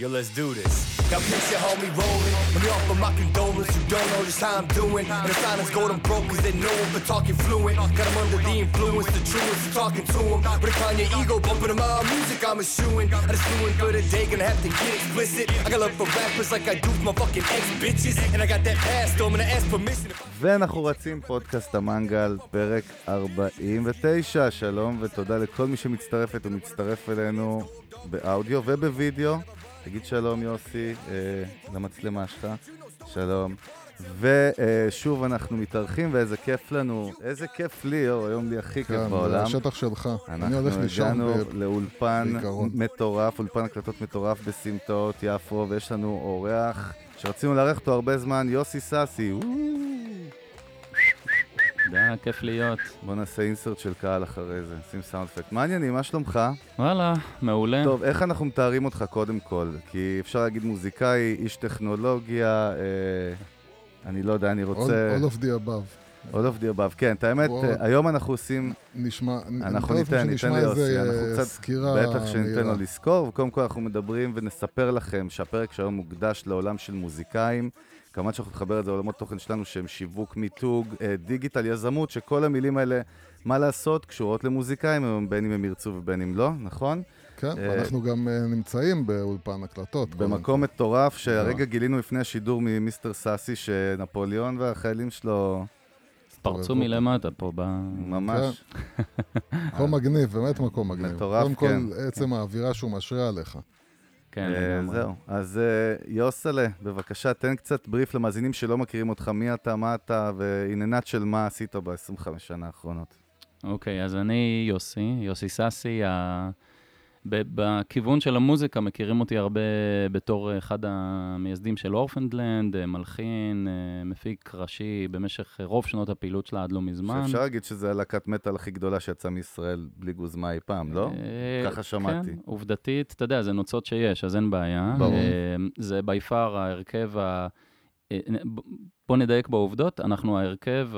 Yo, let's do this. Got picture homie rolling. Let me offer my condolence. You don't know just how I'm doing. And the silence golden broke cause they know him, but talking fluent. Got him under the influence, the truest, talking to him. On your ego, bumping him out music, I'm eschewing. I just doing for the day, gonna have to get explicit. I got love for rappers like I do for my fucking ex bitches. And I got that past, so I'm gonna ask permission. ואנחנו רצים פודקאסט המנגל, פרק 49. שלום ותודה לכל מי שמצטרפת ומצטרף אלינו באודיו ובווידאו. תגיד שלום יוסי, אה, למצלמה שלך. שלום. ושוב אנחנו מתארחים ואיזה כיף לנו, איזה כיף לי, אור, היום לי הכי כיף כן, זה בעולם. השטח שלך. אני אנחנו הולך לישון הגענו ב- לאולפן בעיקרון. מטורף, אולפן הקלטות מטורף בסמטאות יפו, ויש לנו אורח שרצינו לארח אותו הרבה זמן, יוסי סאסי. וואו. תודה, כיף להיות. בוא נעשה אינסרט של קהל אחרי זה, שים סאונד אפקט. מה העניינים? מה שלומך? וואלה, מעולה. טוב, איך אנחנו מתארים אותך קודם כל? כי אפשר להגיד מוזיקאי, איש טכנולוגיה, אה, אני לא יודע, אני רוצה... All all of the above. All of the above, כן, את האמת. אה, היום אנחנו עושים, נשמע, אנחנו ניתן, ניתן ליוסי, איזה, אנחנו אה, קצת, סקירה בטח שניתן לו. לזכור, וקודם כל אנחנו מדברים ונספר לכם שהפרק שהיום מוקדש לעולם של מוזיקאים. כמובן שאנחנו נחבר את זה לעולמות תוכן שלנו שהם שיווק, מיתוג, אה, דיגיטל, יזמות, שכל המילים האלה, מה לעשות, קשורות למוזיקאים, בין אם הם ירצו ובין אם לא, נכון? כן, אה, ואנחנו גם אה, נמצאים באולפן הקלטות. קודם במקום מטורף, שהרגע. גילינו לפני השידור ממיסטר סאסי, שנפוליאון והחיילים שלו פרצו. מלמטה פה ב... ממש... כל. מקום מגניב, באמת מקום מגניב. מטורף, קודם כן. כל, עצם האווירה שהוא משרה עליך. כן, אה, לגמרי. זהו. אז אה, יוסלה, בבקשה, תן קצת בריף למאזינים שלא מכירים אותך, מי אתה, מה אתה, ועניינת של מה עשית ב-25 שנה האחרונות. אוקיי, אז אני יוסי, יוסי סאסי. ה... בכיוון של המוזיקה מכירים אותי הרבה בתור אחד המייסדים של אורפנדלנד, אה, מלחין, אה, מפיק ראשי במשך רוב שנות הפעילות שלה עד לא מזמן. שאפשר להגיד שזה הלהקת מטאל הכי גדולה שיצאה מישראל בלי גוזמה אי פעם, לא? אה, ככה שמעתי. כן, עובדתית, אתה יודע, זה נוצות שיש, אז אין בעיה. ברור. אה, זה בי פאר ההרכב ה... אה, בוא נדייק בעובדות, אנחנו ההרכב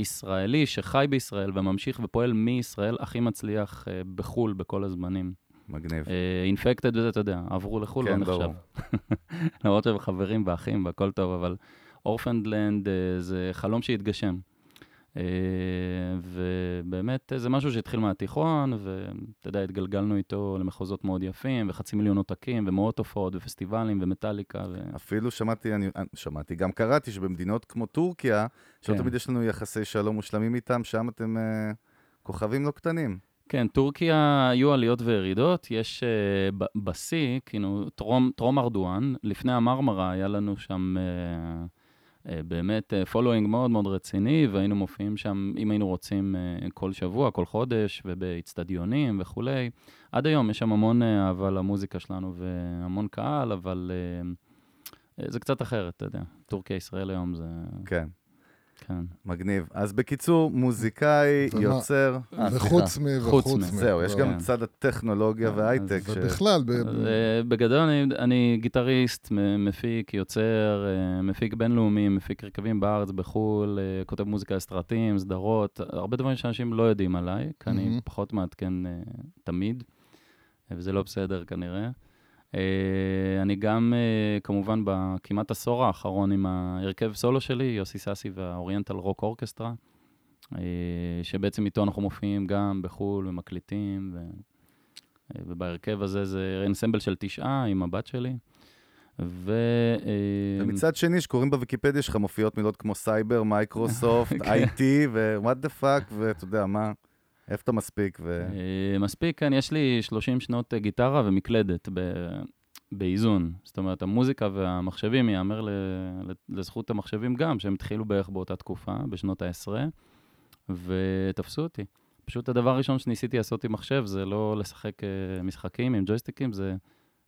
הישראלי שחי בישראל וממשיך ופועל מישראל הכי מצליח אה, בחו"ל בכל הזמנים. מגניב. אינפקטד וזה, אתה יודע, עברו לחו"ל, לא כן, נחשב. ברור. למרות שהם חברים ואחים והכל טוב, אבל אורפנדלנד אה, זה חלום שהתגשם. אה, ובאמת אה, זה משהו שהתחיל מהתיכון, ואתה יודע, התגלגלנו איתו למחוזות מאוד יפים, וחצי מיליון עותקים, ומאות הופעות, ופסטיבלים, ומטאליקה, ו... אפילו שמעתי, אני אה, שמעתי, גם קראתי שבמדינות כמו טורקיה, שלא כן. תמיד יש לנו יחסי שלום מושלמים איתם, שם אתם אה, כוכבים לא קטנים. כן, טורקיה היו עליות וירידות, יש אה, בשיא, כאילו, טרום, טרום ארדואן, לפני המרמרה היה לנו שם אה, אה, באמת following מאוד מאוד רציני, והיינו מופיעים שם, אם היינו רוצים, אה, כל שבוע, כל חודש, ובאצטדיונים וכולי. עד היום יש שם המון אהבה למוזיקה שלנו והמון קהל, אבל זה קצת אחרת, אתה יודע. טורקיה-ישראל היום זה... כן, כן. מגניב. אז בקיצור, מוזיקאי, ומה- יוצר... אה, וחוץ מ... חוץ וחוץ מ-. זהו, יש לא. גם. צד הטכנולוגיה כן, וההייטק. ש- ובכלל, ב- אה, בגדול אני, אני גיטריסט, מפיק, יוצר, אה, מפיק בינלאומי, מפיק הרכבים בארץ, בחו"ל, אה, כותב מוזיקה לסרטים, סדרות, הרבה דברים שאנשים לא יודעים עליי, כי אני. פחות מעדכן אה, תמיד, אה, וזה לא בסדר כנראה. אה, אני גם, אה, כמובן, בכמעט עשור האחרון עם ההרכב סולו שלי, יוסי סאסי וה Oriental Rock Orchestra, אה, שבעצם איתו אנחנו מופיעים גם בחו"ל ומקליטים, ו... ובהרכב הזה זה אנסמבל של תשעה עם הבת שלי. ו... ומצד שני, שקוראים בוויקיפדיה שלך מופיעות מילות כמו סייבר, מייקרוסופט, כן. IT ו-what the fuck, ואתה יודע, מה, איפה אתה מספיק, ו... אה, מספיק, כן, יש לי 30 שנות אה, גיטרה ומקלדת ב... באיזון. זאת אומרת, המוזיקה והמחשבים, ייאמר לזכות המחשבים גם, שהם התחילו בערך באותה תקופה, בשנות העשרה, ותפסו אותי. פשוט הדבר הראשון שניסיתי לעשות עם מחשב זה לא לשחק אה, משחקים עם ג'ויסטיקים, זה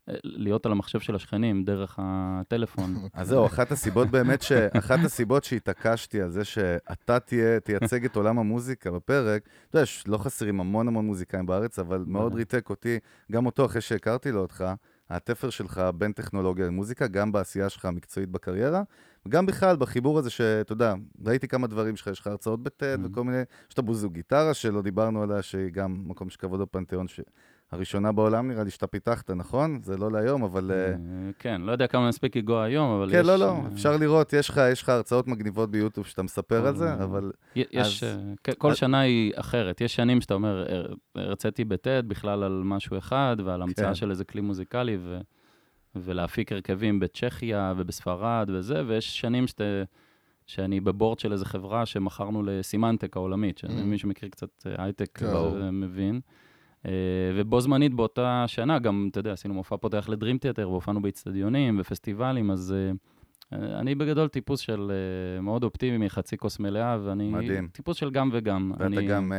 להיות על המחשב של השכנים דרך הטלפון. אז זהו, אחת הסיבות באמת, ש... אחת הסיבות שהתעקשתי על זה שאתה תהיה, תייצג את עולם המוזיקה בפרק, אתה יודע, לא חסרים המון המון מוזיקאים בארץ, אבל מאוד ריתק אותי, גם אותו אחרי שהכרתי לו אותך, התפר שלך בין טכנולוגיה למוזיקה, גם בעשייה שלך המקצועית בקריירה, וגם בכלל בחיבור הזה שאתה יודע, ראיתי כמה דברים שלך, יש לך הרצאות בטד Mhm. וכל מיני, יש את הבוזו גיטרה שלא דיברנו עליה, שהיא גם מקום של כבוד בפנתיאון, הראשונה בעולם נראה לי שאתה פיתחת, נכון? זה לא להיום, אבל... אה, אה, כן, לא יודע כמה נספיק לנגוע היום, אבל יש... כן, לא, לא, אפשר לראות, יש לך, יש לך הרצאות מגניבות ביוטיוב שאתה מספר על זה, אבל... יש, אז- כן, כל שנה היא אחרת. יש שנים שאתה אומר, "הר- הרציתי בטד בכלל על משהו אחד, ועל המצאה כן. של איזה כלי מוזיקלי, ו- ולהפיק הרכבים בצ'כיה ובספרד וזה, ויש שנים שאתה... שאני בבורד של איזה חברה שמכרנו לסימנטק העולמית, שמי שמכיר קצת הייטק כן. מבין. אה, ובו זמנית באותה שנה, גם, אתה יודע, עשינו מופע פותח לדרים תיאטר, והופענו באיצטדיונים, בפסטיבלים, אז אה, אני בגדול טיפוס של אה, מאוד אופטימי, חצי כוס מלאה, ואני מדהים. טיפוס של גם וגם. ואתה אני- גם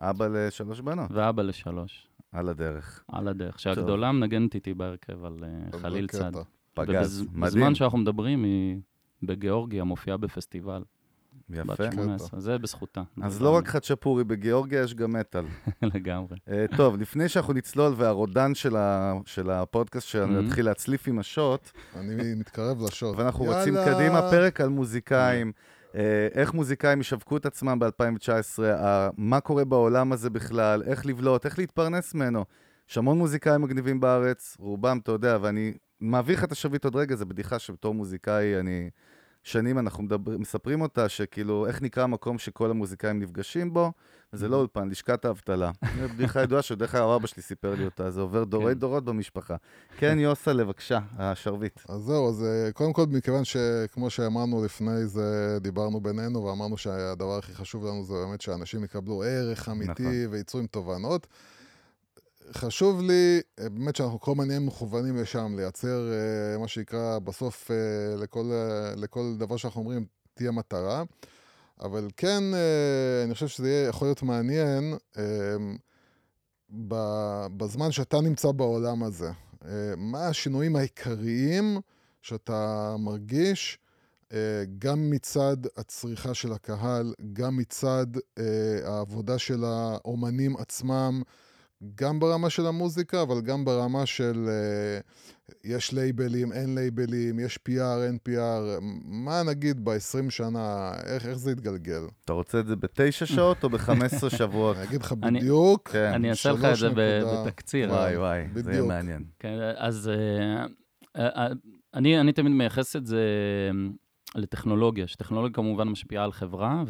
אבא לשלוש בנות, ואבא לשלוש, על הדרך. על הדרך. שהגדולה מנגנת איתי בהרכב על חליל. צד. פגז, מדהים, בזמן שאנחנו מדברים, היא בגיאורגיה, מופיעה בפסטיבל. בת יפה. 18, זה בזכותה. אז לא רק חצ'פורי בגיאורגיה, יש גם מטאל. לגמרי. אה, טוב, לפני שאנחנו נצלול והרודן של ה- של הפודקאסט שלנו. יתחיל להצליף עם השוט, אני מתקרב לשוט. ואנחנו. רצים קדימה, פרק על מוזיקאים, אה, איך מוזיקאים ישווקו את עצמם ב-2019, מה קורה בעולם הזה בכלל, איך לבלוט, איך להתפרנס ממנו. יש המון מוזיקאים מגניבים בארץ, רובם, אתה יודע, ואני מעביר לך את השביט עוד רגע, זו בדיחה שבתור מוזיקאי אני... שנים אנחנו מדבר, מספרים אותה, שכאילו, איך נקרא המקום שכל המוזיקאים נפגשים בו? זה לא אולפן, לשכת האבטלה. זו בדיחה ידועה שדרך אגב אבא שלי סיפר לי אותה, זה עובר דורי כן. דורות במשפחה. כן, יוסלה, בבקשה, השרביט. אז זהו, אז אה, קודם כל, מכיוון שכמו שאמרנו לפני זה, דיברנו בינינו ואמרנו שהדבר הכי חשוב לנו זה באמת שאנשים יקבלו ערך אמיתי נכון. ויצאו עם תובנות. חשוב לי, אה, באמת שאנחנו כל הזמן נהיה מכוונים לשם, לייצר אה, מה שנקרא, בסוף אה, לכל, אה, לכל דבר שאנחנו אומרים תהיה מטרה. אבל כן, אה, אני חושב שזה יהיה, יכול להיות מעניין בזמן שאתה נמצא בעולם הזה. אה, מה השינויים העיקריים שאתה מרגיש, אה, גם מצד הצריכה של הקהל, גם מצד אה, העבודה של האומנים עצמם, גם ברמה של המוזיקה, אבל גם ברמה של אה, יש לייבלים, אין לייבלים, יש PR, אין PR, מה נגיד ב-20 שנה, איך, איך זה יתגלגל? אתה רוצה את זה בתשע שעות או ב-15 שבועות? אני אגיד לך אני- בדיוק, כן. אני אעשה לך את זה נקודה- בתקציר. וואי וואי, זה יהיה בדיוק. מעניין. כן, אז אה, אה, אה, אני, אני תמיד מייחס את זה לטכנולוגיה, שטכנולוגיה כמובן משפיעה על חברה,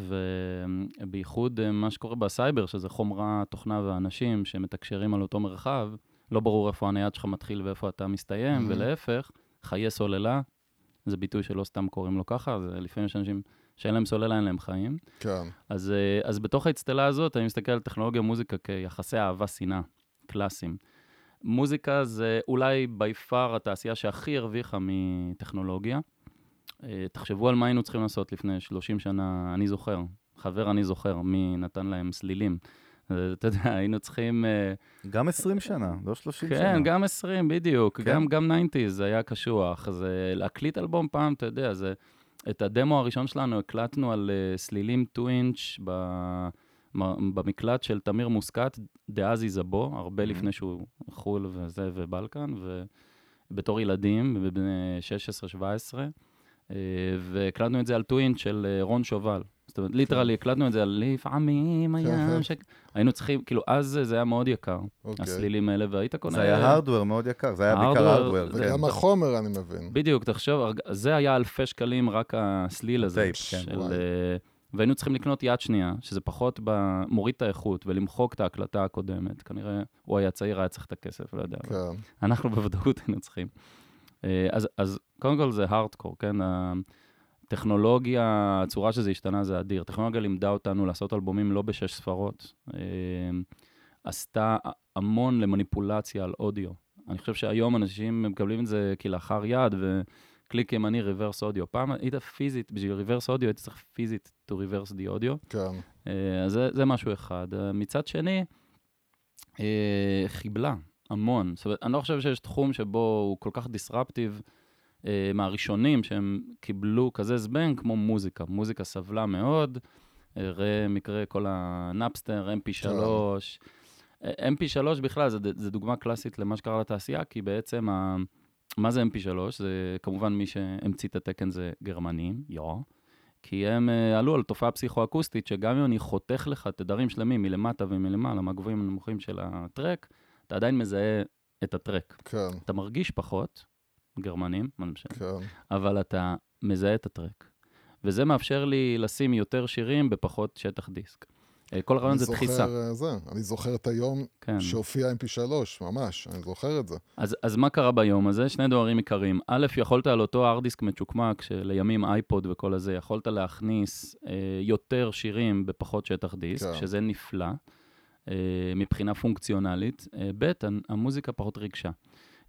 ובייחוד אה, מה שקורה בסייבר, שזה חומרה, תוכנה ואנשים שמתקשרים על אותו מרחב, לא ברור איפה הנייד שלך מתחיל ואיפה אתה מסתיים, Mhm. ולהפך, חיי סוללה, זה ביטוי שלא סתם קוראים לו ככה, זה לפעמים יש אנשים שאין להם סוללה, אין להם חיים. כן, אז, אה, אז בתוך האצטלה הזאת, אני מסתכל על טכנולוגיה ומוזיקה כיחסי אהבה-שנאה, קלאסיים. מוזיקה זה אולי בי פאר התעשייה שהכי הרוויחה מטכנולוגיה. אה, תחשבו על מה היינו צריכים לעשות לפני 30 שנה, אני זוכר, חבר אני זוכר, מי נתן להם סלילים. אה, אתה יודע, היינו צריכים... אה, גם 20 שנה, לא 30 שנה. כן, גם 20, בדיוק. כן. גם, גם 90 זה היה קשוח. זה להקליט אלבום פעם, אתה יודע, זה... את הדמו הראשון שלנו הקלטנו על uh, סלילים 2 אינץ' במקלט של תמיר מוסקת, דאז איזבו, הרבה Mhm. לפני שהוא חו"ל וזה ובלקן, ובתור ילדים, בבני 16-17, אה, והקלטנו את זה על 2 אינץ' של אה, רון שובל. זאת אומרת, literally הקלטנו את זה על לפעמים כן, היה... כן. ש... היינו צריכים, כאילו, אז זה היה מאוד יקר. אוקיי. הסלילים האלה, והיית קונה... זה היה hardware מאוד יקר, זה היה בעיקר hardware. זה- כן. וגם החומר, אני מבין. בדיוק, תחשוב, זה היה אלפי שקלים רק הסליל הזה. טייפ, כן. אה, והיינו צריכים לקנות יד שנייה, שזה פחות ב- מוריד את האיכות ולמחוק את ההקלטה הקודמת. כנראה הוא היה צעיר, היה צריך את הכסף, לא יודע. כן. אנחנו בוודאות היינו צריכים. אה, אז, אז קודם כל זה הארדקור, כן? הטכנולוגיה, הצורה שזה השתנה זה אדיר. טכנולוגיה לימדה אותנו לעשות אלבומים לא בשש ספרות. אה, עשתה המון למניפולציה על אודיו. אני חושב שהיום אנשים מקבלים את זה כלאחר יד, וקליק ימני ריברס אודיו. פעם היית פיזית, בשביל ריברס אודיו הייתי צריך פיזית to reverse the audio. כן. אה, אז זה, זה משהו אחד. מצד שני, חיבלה המון. זאת אומרת, אני לא חושב שיש תחום שבו הוא כל כך דיסרפטיב אה, מהראשונים שהם קיבלו כזה זבנג כמו מוזיקה. מוזיקה סבלה מאוד, אה, ראה מקרה כל הנאפסטר, mp3. אה, mp3 בכלל, זה, זה דוגמה קלאסית למה שקרה לתעשייה, כי בעצם, ה... מה זה mp3? זה כמובן מי שהמציא את התקן זה גרמנים, יו. כי הם אה, עלו על תופעה פסיכואקוסטית, שגם אם אני חותך לך תדרים שלמים מלמטה ומלמעלה, מהגבוהים הנמוכים של ה track, אתה עדיין מזהה את הטרק. כן, אתה מרגיש פחות, גרמנים, מה זה משנה, כן. אבל אתה מזהה את הטרק. וזה מאפשר לי לשים יותר שירים בפחות שטח דיסק. אה, כל הרעיון זה זוכר, דחיסה. אה, זה, אני זוכר את היום כן. שהופיע mp3, ממש, אני זוכר את זה. אז, אז מה קרה ביום הזה? שני דברים עיקריים. א', יכולת על אותו ארדיסק מצ'וקמק, שלימים אייפוד וכל הזה, יכולת להכניס אה, יותר שירים בפחות שטח דיסק, כן. שזה נפלא מבחינה פונקציונלית. אה, ב', המוזיקה פחות ריגשה.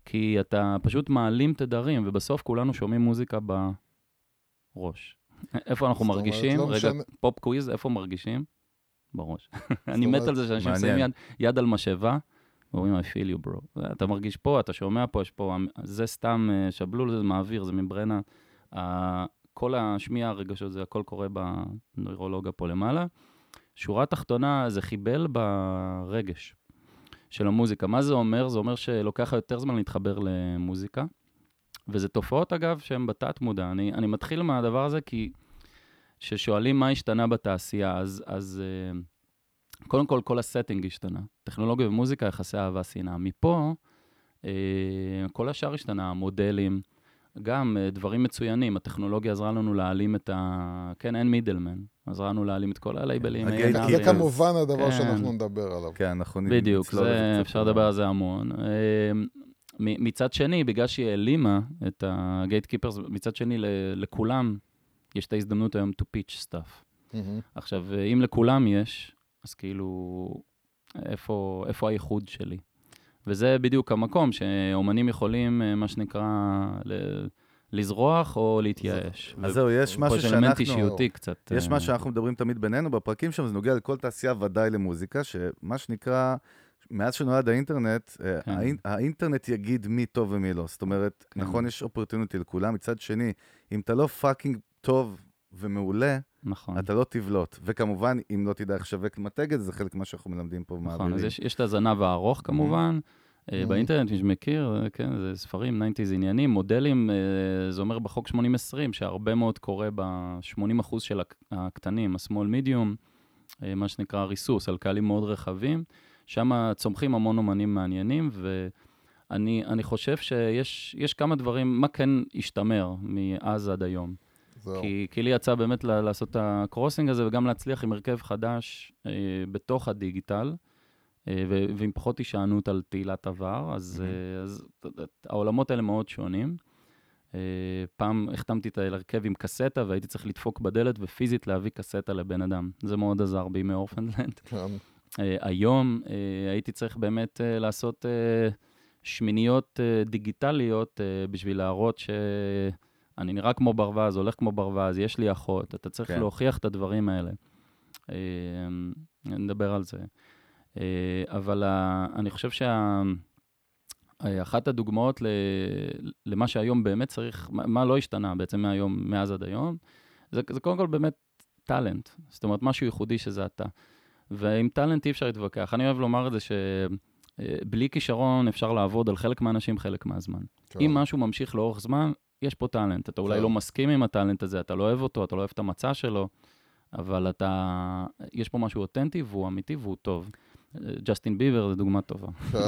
כי אתה פשוט מעלים תדרים, ובסוף כולנו שומעים מוזיקה בראש. איפה אנחנו מרגישים? לא רגע, משנה- pop quiz, איפה מרגישים? בראש. אני מת על זה שאנשים. שמים יד, יד על משאבה, ואומרים, I feel you, bro. אתה מרגיש פה, אתה שומע פה, יש פה, זה סתם אה, שבלול, זה מעביר, זה ממברנה. ה- כל השמיע הרגשות, זה הכל קורה בנוירולוגיה פה למעלה. שורה תחתונה, זה חיבל ברגש של המוזיקה. מה זה אומר? זה אומר שלוקח יותר זמן להתחבר למוזיקה, וזה תופעות, אגב, שהן בתת-מודע. אני, אני מתחיל מהדבר הזה כי כששואלים מה השתנה בתעשייה, אז, אז אה, קודם כל, כל הסטינג השתנה. טכנולוגיה ומוזיקה, יחסי אהבה, שנאה. מפה, אה, כל השאר השתנה, המודלים, גם אה, דברים מצוינים. הטכנולוגיה עזרה לנו להעלים את ה... כן, אין מידלמן. עזרה לנו להעלים את כל הלייבלים. A&R. זה כן. כמובן הדבר כן. שאנחנו נדבר עליו. כן, אנחנו בדיוק, נצלול קצת אפשר. לדבר על זה המון. אה, מ- מצד שני, בגלל שהיא העלימה את הגייט קיפרס, מצד שני, ל- לכולם יש את ההזדמנות היום to pitch stuff. עכשיו, אה, אם לכולם יש, אז כאילו, איפה הייחוד שלי? וזה בדיוק המקום שאומנים יכולים, אה, מה שנקרא, ל- לזרוח או להתייאש. אז זהו, יש פה משהו יש אלמנט שאנחנו... אישיותי קצת. יש אה, מה שאנחנו מדברים תמיד בינינו בפרקים שם, זה נוגע לכל תעשייה, ודאי למוזיקה, שמה שנקרא, מאז שנולד האינטרנט, אה, כן. האינ- האינטרנט יגיד מי טוב ומי לא. זאת אומרת, כן. נכון, יש opportunity לכולם, מצד שני, אם אתה לא fucking טוב ומעולה, נכון. אתה לא תבלוט. וכמובן, אם לא תדע איך לשווק ומתג, זה חלק ממה שאנחנו מלמדים פה נכון, ומעבירים. אז יש, יש את הזנב הארוך כמובן, אה, Mhm. באינטרנט, מי שמכיר, אה, כן, זה ספרים, 90's עניינים, מודלים, אה, זה אומר בחוק 80-20, שהרבה מאוד קורה ב-80% של הק- הקטנים, ה-small medium, מה שנקרא ריסוס, על קהלים מאוד רחבים, שם צומחים המון אומנים מעניינים, ואני אני חושב שיש יש כמה דברים, מה כן השתמר מאז עד היום. זהו. כי, כי לי יצא באמת לעשות את הקרוסינג הזה וגם להצליח עם הרכב חדש אה, בתוך הדיגיטל, אה, ו- ועם פחות הישענות על תהילת עבר, אז, אה, אז העולמות האלה מאוד שונים. אה, פעם החתמתי את ההרכב עם קסטה והייתי צריך לדפוק בדלת ופיזית להביא קסטה לבן אדם. זה מאוד עזר בימי אורפנדלנד. כן. אה, היום אה, הייתי צריך באמת אה, לעשות שמיניות דיגיטליות בשביל להראות שאני נראה כמו ברווז, הולך כמו ברווז, יש לי אחות, אתה צריך כן. להוכיח את הדברים האלה. אה, נדבר על זה. אה, אבל ה- אני חושב שאחת הדוגמאות ל- למה שהיום באמת צריך, מה מה לא השתנה בעצם מהיום, מאז עד היום, זה, זה קודם כל באמת טאלנט. זאת אומרת, משהו ייחודי שזה אתה. ועם טאלנט אי אפשר להתווכח. אני אוהב לומר את זה שבלי כישרון אפשר לעבוד על חלק מהאנשים חלק מהזמן. כן. אם משהו ממשיך לאורך זמן, יש פה טאלנט. אתה אולי. לא מסכים עם הטאלנט הזה, אתה לא אוהב אותו, אתה לא אוהב את המצע שלו, אבל אתה... יש פה משהו אותנטי והוא אמיתי והוא טוב. ג'סטין ביבר זה דוגמה טובה. כן.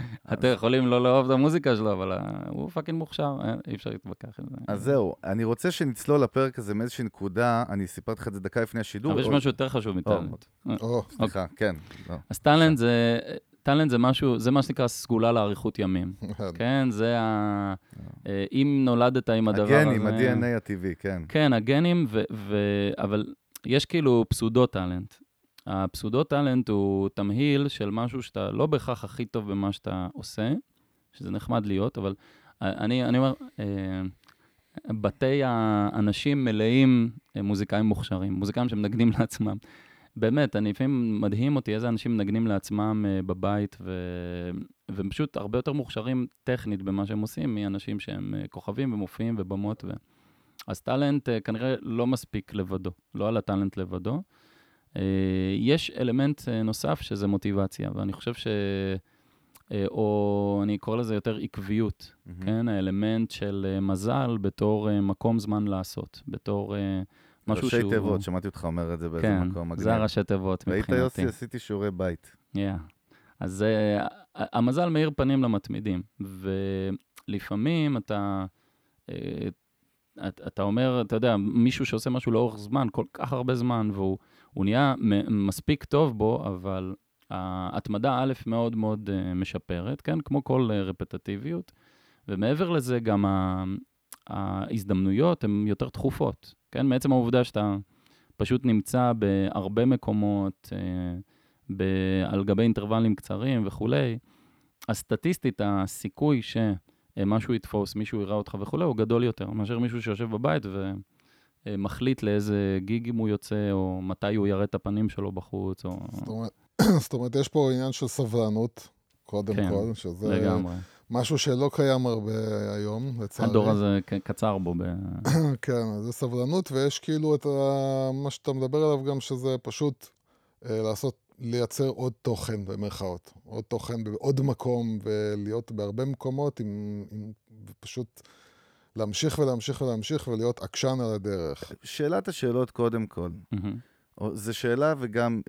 אתם יכולים לא לאהוב את המוזיקה שלו, אבל אה, הוא fucking מוכשר, אה, אי אפשר להתווכח עם זה. אז זהו, אני רוצה שנצלול לפרק הזה מאיזושהי נקודה, אני סיפרתי לך את זה דקה לפני השידור. אבל יש משהו יותר חשוב מ talent. או, סליחה, כן. לא. אז talent זה... talent זה משהו, זה מה שנקרא סגולה לאריכות ימים. כן. זה ה... אה, אם נולדת עם הדבר הזה... הגנים, ה-DNA הטבעי, כן. כן, הגנים, ו... ו... אבל יש כאילו פסודו טאלנט. הפסודו טאלנט הוא תמהיל של משהו שאתה לא בהכרח הכי טוב במה שאתה עושה, שזה נחמד להיות, אבל אני, אני אומר, אה, בתי האנשים מלאים מוזיקאים מוכשרים, מוזיקאים שמנגנים לעצמם. באמת, אני לפעמים מדהים אותי איזה אנשים מנגנים לעצמם אה, בבית, ו... והם פשוט הרבה יותר מוכשרים טכנית במה שהם עושים, מאנשים שהם אה, כוכבים ומופיעים ובמות. ו... אז טאלנט אה, כנראה לא מספיק לבדו, לא על הטאלנט לבדו. יש אלמנט נוסף שזה מוטיבציה, ואני חושב ש... או אני קורא לזה יותר עקביות, מהמם. כן? האלמנט של מזל בתור מקום זמן לעשות, בתור משהו ראשי שהוא... תיבות, שמעתי אותך אומר את זה באיזה כן, מקום מגניב. זה הראשי תיבות ראית מבחינתי. יוסי? עשיתי שיעורי בית. Yeah. אז ה- המזל מאיר פנים למתמידים, ולפעמים אתה, אה, אתה, אתה אומר, אתה יודע, מישהו שעושה משהו לאורך זמן, כל כך הרבה זמן, והוא הוא נהיה מספיק טוב בו, אבל ההתמדה א' מאוד מאוד אה, משפרת, כן? כמו כל אה, רפטטיביות, ומעבר לזה גם ה- ההזדמנויות הן יותר תכופות, כן? מעצם העובדה שאתה פשוט נמצא בהרבה מקומות, אה, ב- על גבי אינטרוולים קצרים וכולי, אז סטטיסטית הסיכוי שמשהו יתפוס, מישהו יראה אותך וכולי, הוא גדול יותר מאשר מישהו שיושב בבית ומחליט לאיזה גיגים הוא יוצא, או מתי הוא יראה את הפנים שלו בחוץ, או... זאת אומרת, זאת אומרת, יש פה עניין של סבלנות, קודם כן, כל, שזה לגמרי. משהו שלא קיים הרבה היום, לצערי. הדור הזה קצר בו. ב... כן, זה סבלנות, ויש כאילו את ה... מה שאתה מדבר עליו גם, שזה פשוט אה, לעשות, לייצר עוד תוכן במרכאות. עוד תוכן בעוד מקום, ולהיות בהרבה מקומות, עם, עם, ופשוט להמשיך ולהמשיך ולהמשיך, ולהיות עקשן על הדרך. שאלת השאלות קודם כל. או- זו שאלה וגם,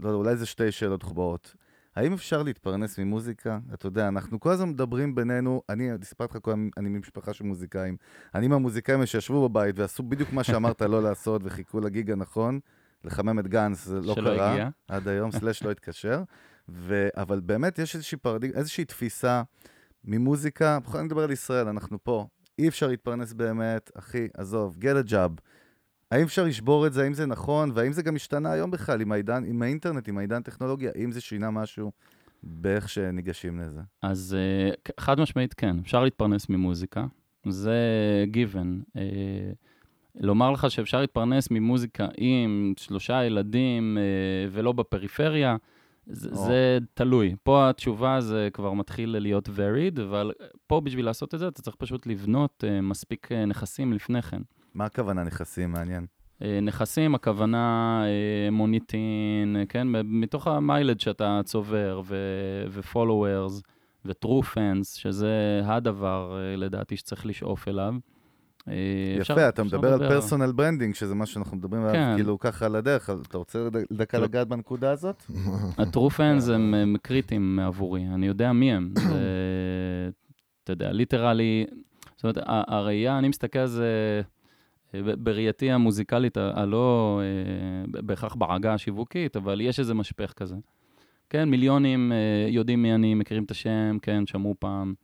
לא יודע, אולי זה שתי שאלות מחוברות. האם אפשר להתפרנס ממוזיקה? אתה יודע, אנחנו כל הזמן מדברים בינינו, אני סיפרתי לך קודם, אני ממשפחה של מוזיקאים. אני מהמוזיקאים שישבו בבית ועשו בדיוק מה שאמרת לא לעשות וחיכו לגיג הנכון, לחמם את גנץ, זה לא שלא קרה. הגיע. עד היום, סלאש לא התקשר. ו... אבל באמת יש איזושהי פרדיג... איזושהי תפיסה ממוזיקה, בכל זאת נדבר על ישראל, אנחנו פה. אי אפשר להתפרנס באמת, אחי, עזוב, get a job. האם אפשר לשבור את זה, האם זה נכון, והאם זה גם השתנה היום בכלל עם העידן, עם האינטרנט, עם העידן הטכנולוגיה, האם זה שינה משהו באיך שניגשים לזה? אז אה, חד משמעית כן, אפשר להתפרנס ממוזיקה, זה given. אה, לומר לך שאפשר להתפרנס ממוזיקה עם שלושה ילדים אה, ולא בפריפריה, זה, או. זה תלוי. פה התשובה זה כבר מתחיל להיות varied, אבל פה בשביל לעשות את זה אתה צריך פשוט לבנות מספיק נכסים לפני כן. מה הכוונה נכסים? מעניין. אה, נכסים, הכוונה אה, מוניטין, אה, כן? מתוך המיילד שאתה צובר, ו-followers, ו-true fans, שזה הדבר, לדעתי, שצריך לשאוף אליו. אה, אפשר- יפה, אתה אפשר מדבר על. פרסונל ברנדינג, שזה מה שאנחנו מדברים עליו, כן. כאילו ככה על הדרך, אתה רוצה דקה. לגעת בנקודה הזאת? fans הם, הם קריטיים עבורי, אני יודע מי הם. אתה יודע, literally, זאת אומרת, הראייה, אני מסתכל על זה בראייתי המוזיקלית, ה- הלא אה, בהכרח בעגה השיווקית, אבל יש איזה משפך כזה. כן, מיליונים אה, יודעים מי אני, מכירים את השם, כן, שמעו פעם.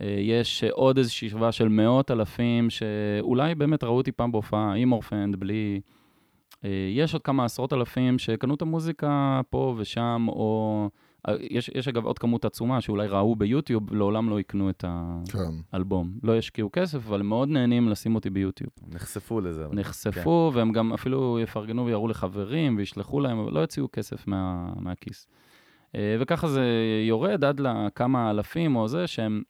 אה, יש אה, עוד איזושהי שכבה של מאות אלפים שאולי באמת ראו אותי פעם בהופעה, עם אורפנד, בלי... אה, יש עוד כמה עשרות אלפים שקנו את המוזיקה פה ושם, או... אה, יש, יש אגב עוד כמות עצומה שאולי ראו ביוטיוב, לעולם לא יקנו את כן. האלבום. לא ישקיעו כסף, אבל הם מאוד נהנים לשים אותי ביוטיוב. נחשפו לזה. נחשפו, והם גם אפילו יפרגנו ויראו לחברים וישלחו להם, אבל לא יוציאו כסף מה, מהכיס. אה, וככה זה יורד עד לכמה אלפים או זה, שהם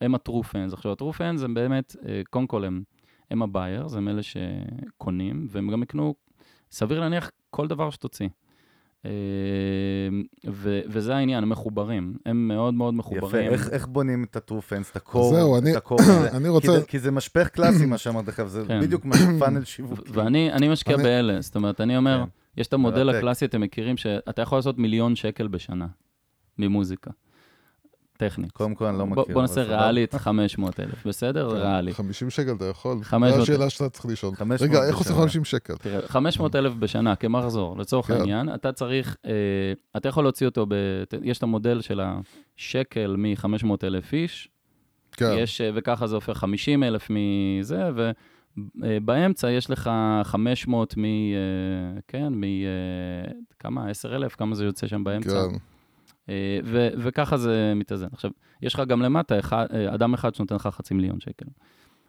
הם fans. עכשיו, fans הם באמת, אה, קודם כל הם, הם ה-buyers, הם אלה שקונים, והם גם יקנו, סביר להניח, כל דבר שתוציא. אה, ו- וזה העניין, הם מחוברים. הם מאוד מאוד יפה, מחוברים. איך, איך בונים את fans, את הקור? זהו, אני- את הקור הזה? אני כי רוצה... זה, כי זה משפך קלאסי, מה שאמרת לך, זה כן. בדיוק מה פאנל שיווקי. ואני אני משקיע אני- באלה, זאת אומרת, אני אומר, כן. יש את המודל. הקלאסי, אתם מכירים, שאתה יכול לעשות מיליון שקל בשנה ממוזיקה. טכנית. קודם כל, אני לא מכיר. בוא נעשה סבבה. ריאלית 500 אלף, בסדר? כן, ריאלי. 50 שקל אתה יכול? 500. זו השאלה שאתה צריך לשאול. 500 רגע, איך עושים בשנה. 50 שקל? תראה, 500 אלף בשנה כמחזור, לצורך כן. העניין, אתה צריך, אה, אתה יכול להוציא אותו, יש את המודל של השקל מ-500 אלף איש, כן, יש, אה, וככה זה הופך 50 אלף מזה, ובאמצע יש לך 500 מ... אה, כן, מ... אה, כמה? 10 אלף? כמה זה יוצא שם באמצע? כן. אה, ו- וככה זה מתאזן. עכשיו, יש לך גם למטה אחד, אה, אדם אחד שנותן לך חצי מיליון שקל.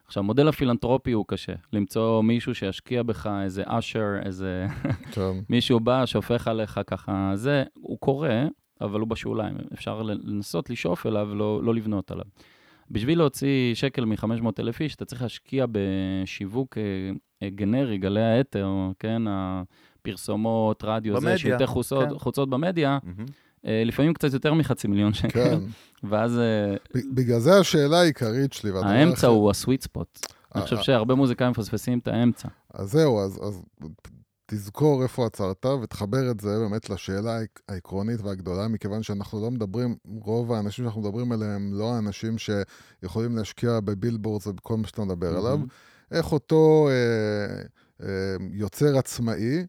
עכשיו, מודל הפילנטרופי הוא קשה. למצוא מישהו שישקיע בך, איזה אשר, איזה כן. מישהו בא, שופך עליך ככה, זה, הוא קורה, אבל הוא בשוליים. אפשר לנסות לשאוף אליו, לא, לא לבנות עליו. בשביל להוציא שקל מ-500 אלף איש, אתה צריך להשקיע בשיווק אה, גנרי, גלי האתר, כן, הפרסומות, רדיו, במדיה, זה, שלטי חוצות, כן. חוצות במדיה, מהמם. אה, לפעמים קצת יותר מחצי מיליון שקל. כן. ואז אה, בגלל זה השאלה העיקרית שלי. האמצע הוא הסוויט ספוט. אני אה, חושב. שהרבה מוזיקאים מפספסים את האמצע. אז זהו, אז, אז תזכור איפה עצרת ותחבר את זה באמת לשאלה העקרונית והגדולה, מכיוון שאנחנו לא מדברים, רוב האנשים שאנחנו מדברים עליהם, לא האנשים שיכולים להשקיע בבילבורדס ובכל מה שאתה מדבר עליו. איך אותו אה, אה, יוצר עצמאי,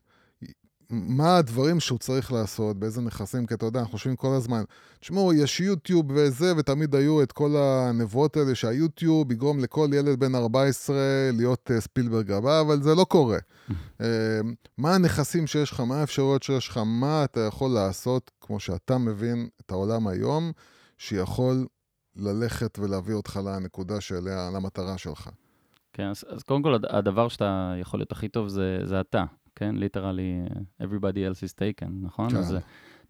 מה הדברים שהוא צריך לעשות, באיזה נכסים, כי אתה יודע, אנחנו חושבים כל הזמן, תשמעו, יש יוטיוב וזה, ותמיד היו את כל הנבואות האלה שהיוטיוב יגרום לכל ילד בן 14 להיות uh, ספילברג הבא, אבל זה לא קורה. uh, מה הנכסים שיש לך, מה האפשרויות שיש לך, מה אתה יכול לעשות, כמו שאתה מבין את העולם היום, שיכול ללכת ולהביא אותך לנקודה שאליה, למטרה שלך. כן, אז, אז קודם כל, הדבר שאתה יכול להיות הכי טוב זה, זה אתה. כן? ליטרלי, everybody else is taken, נכון? כן. אז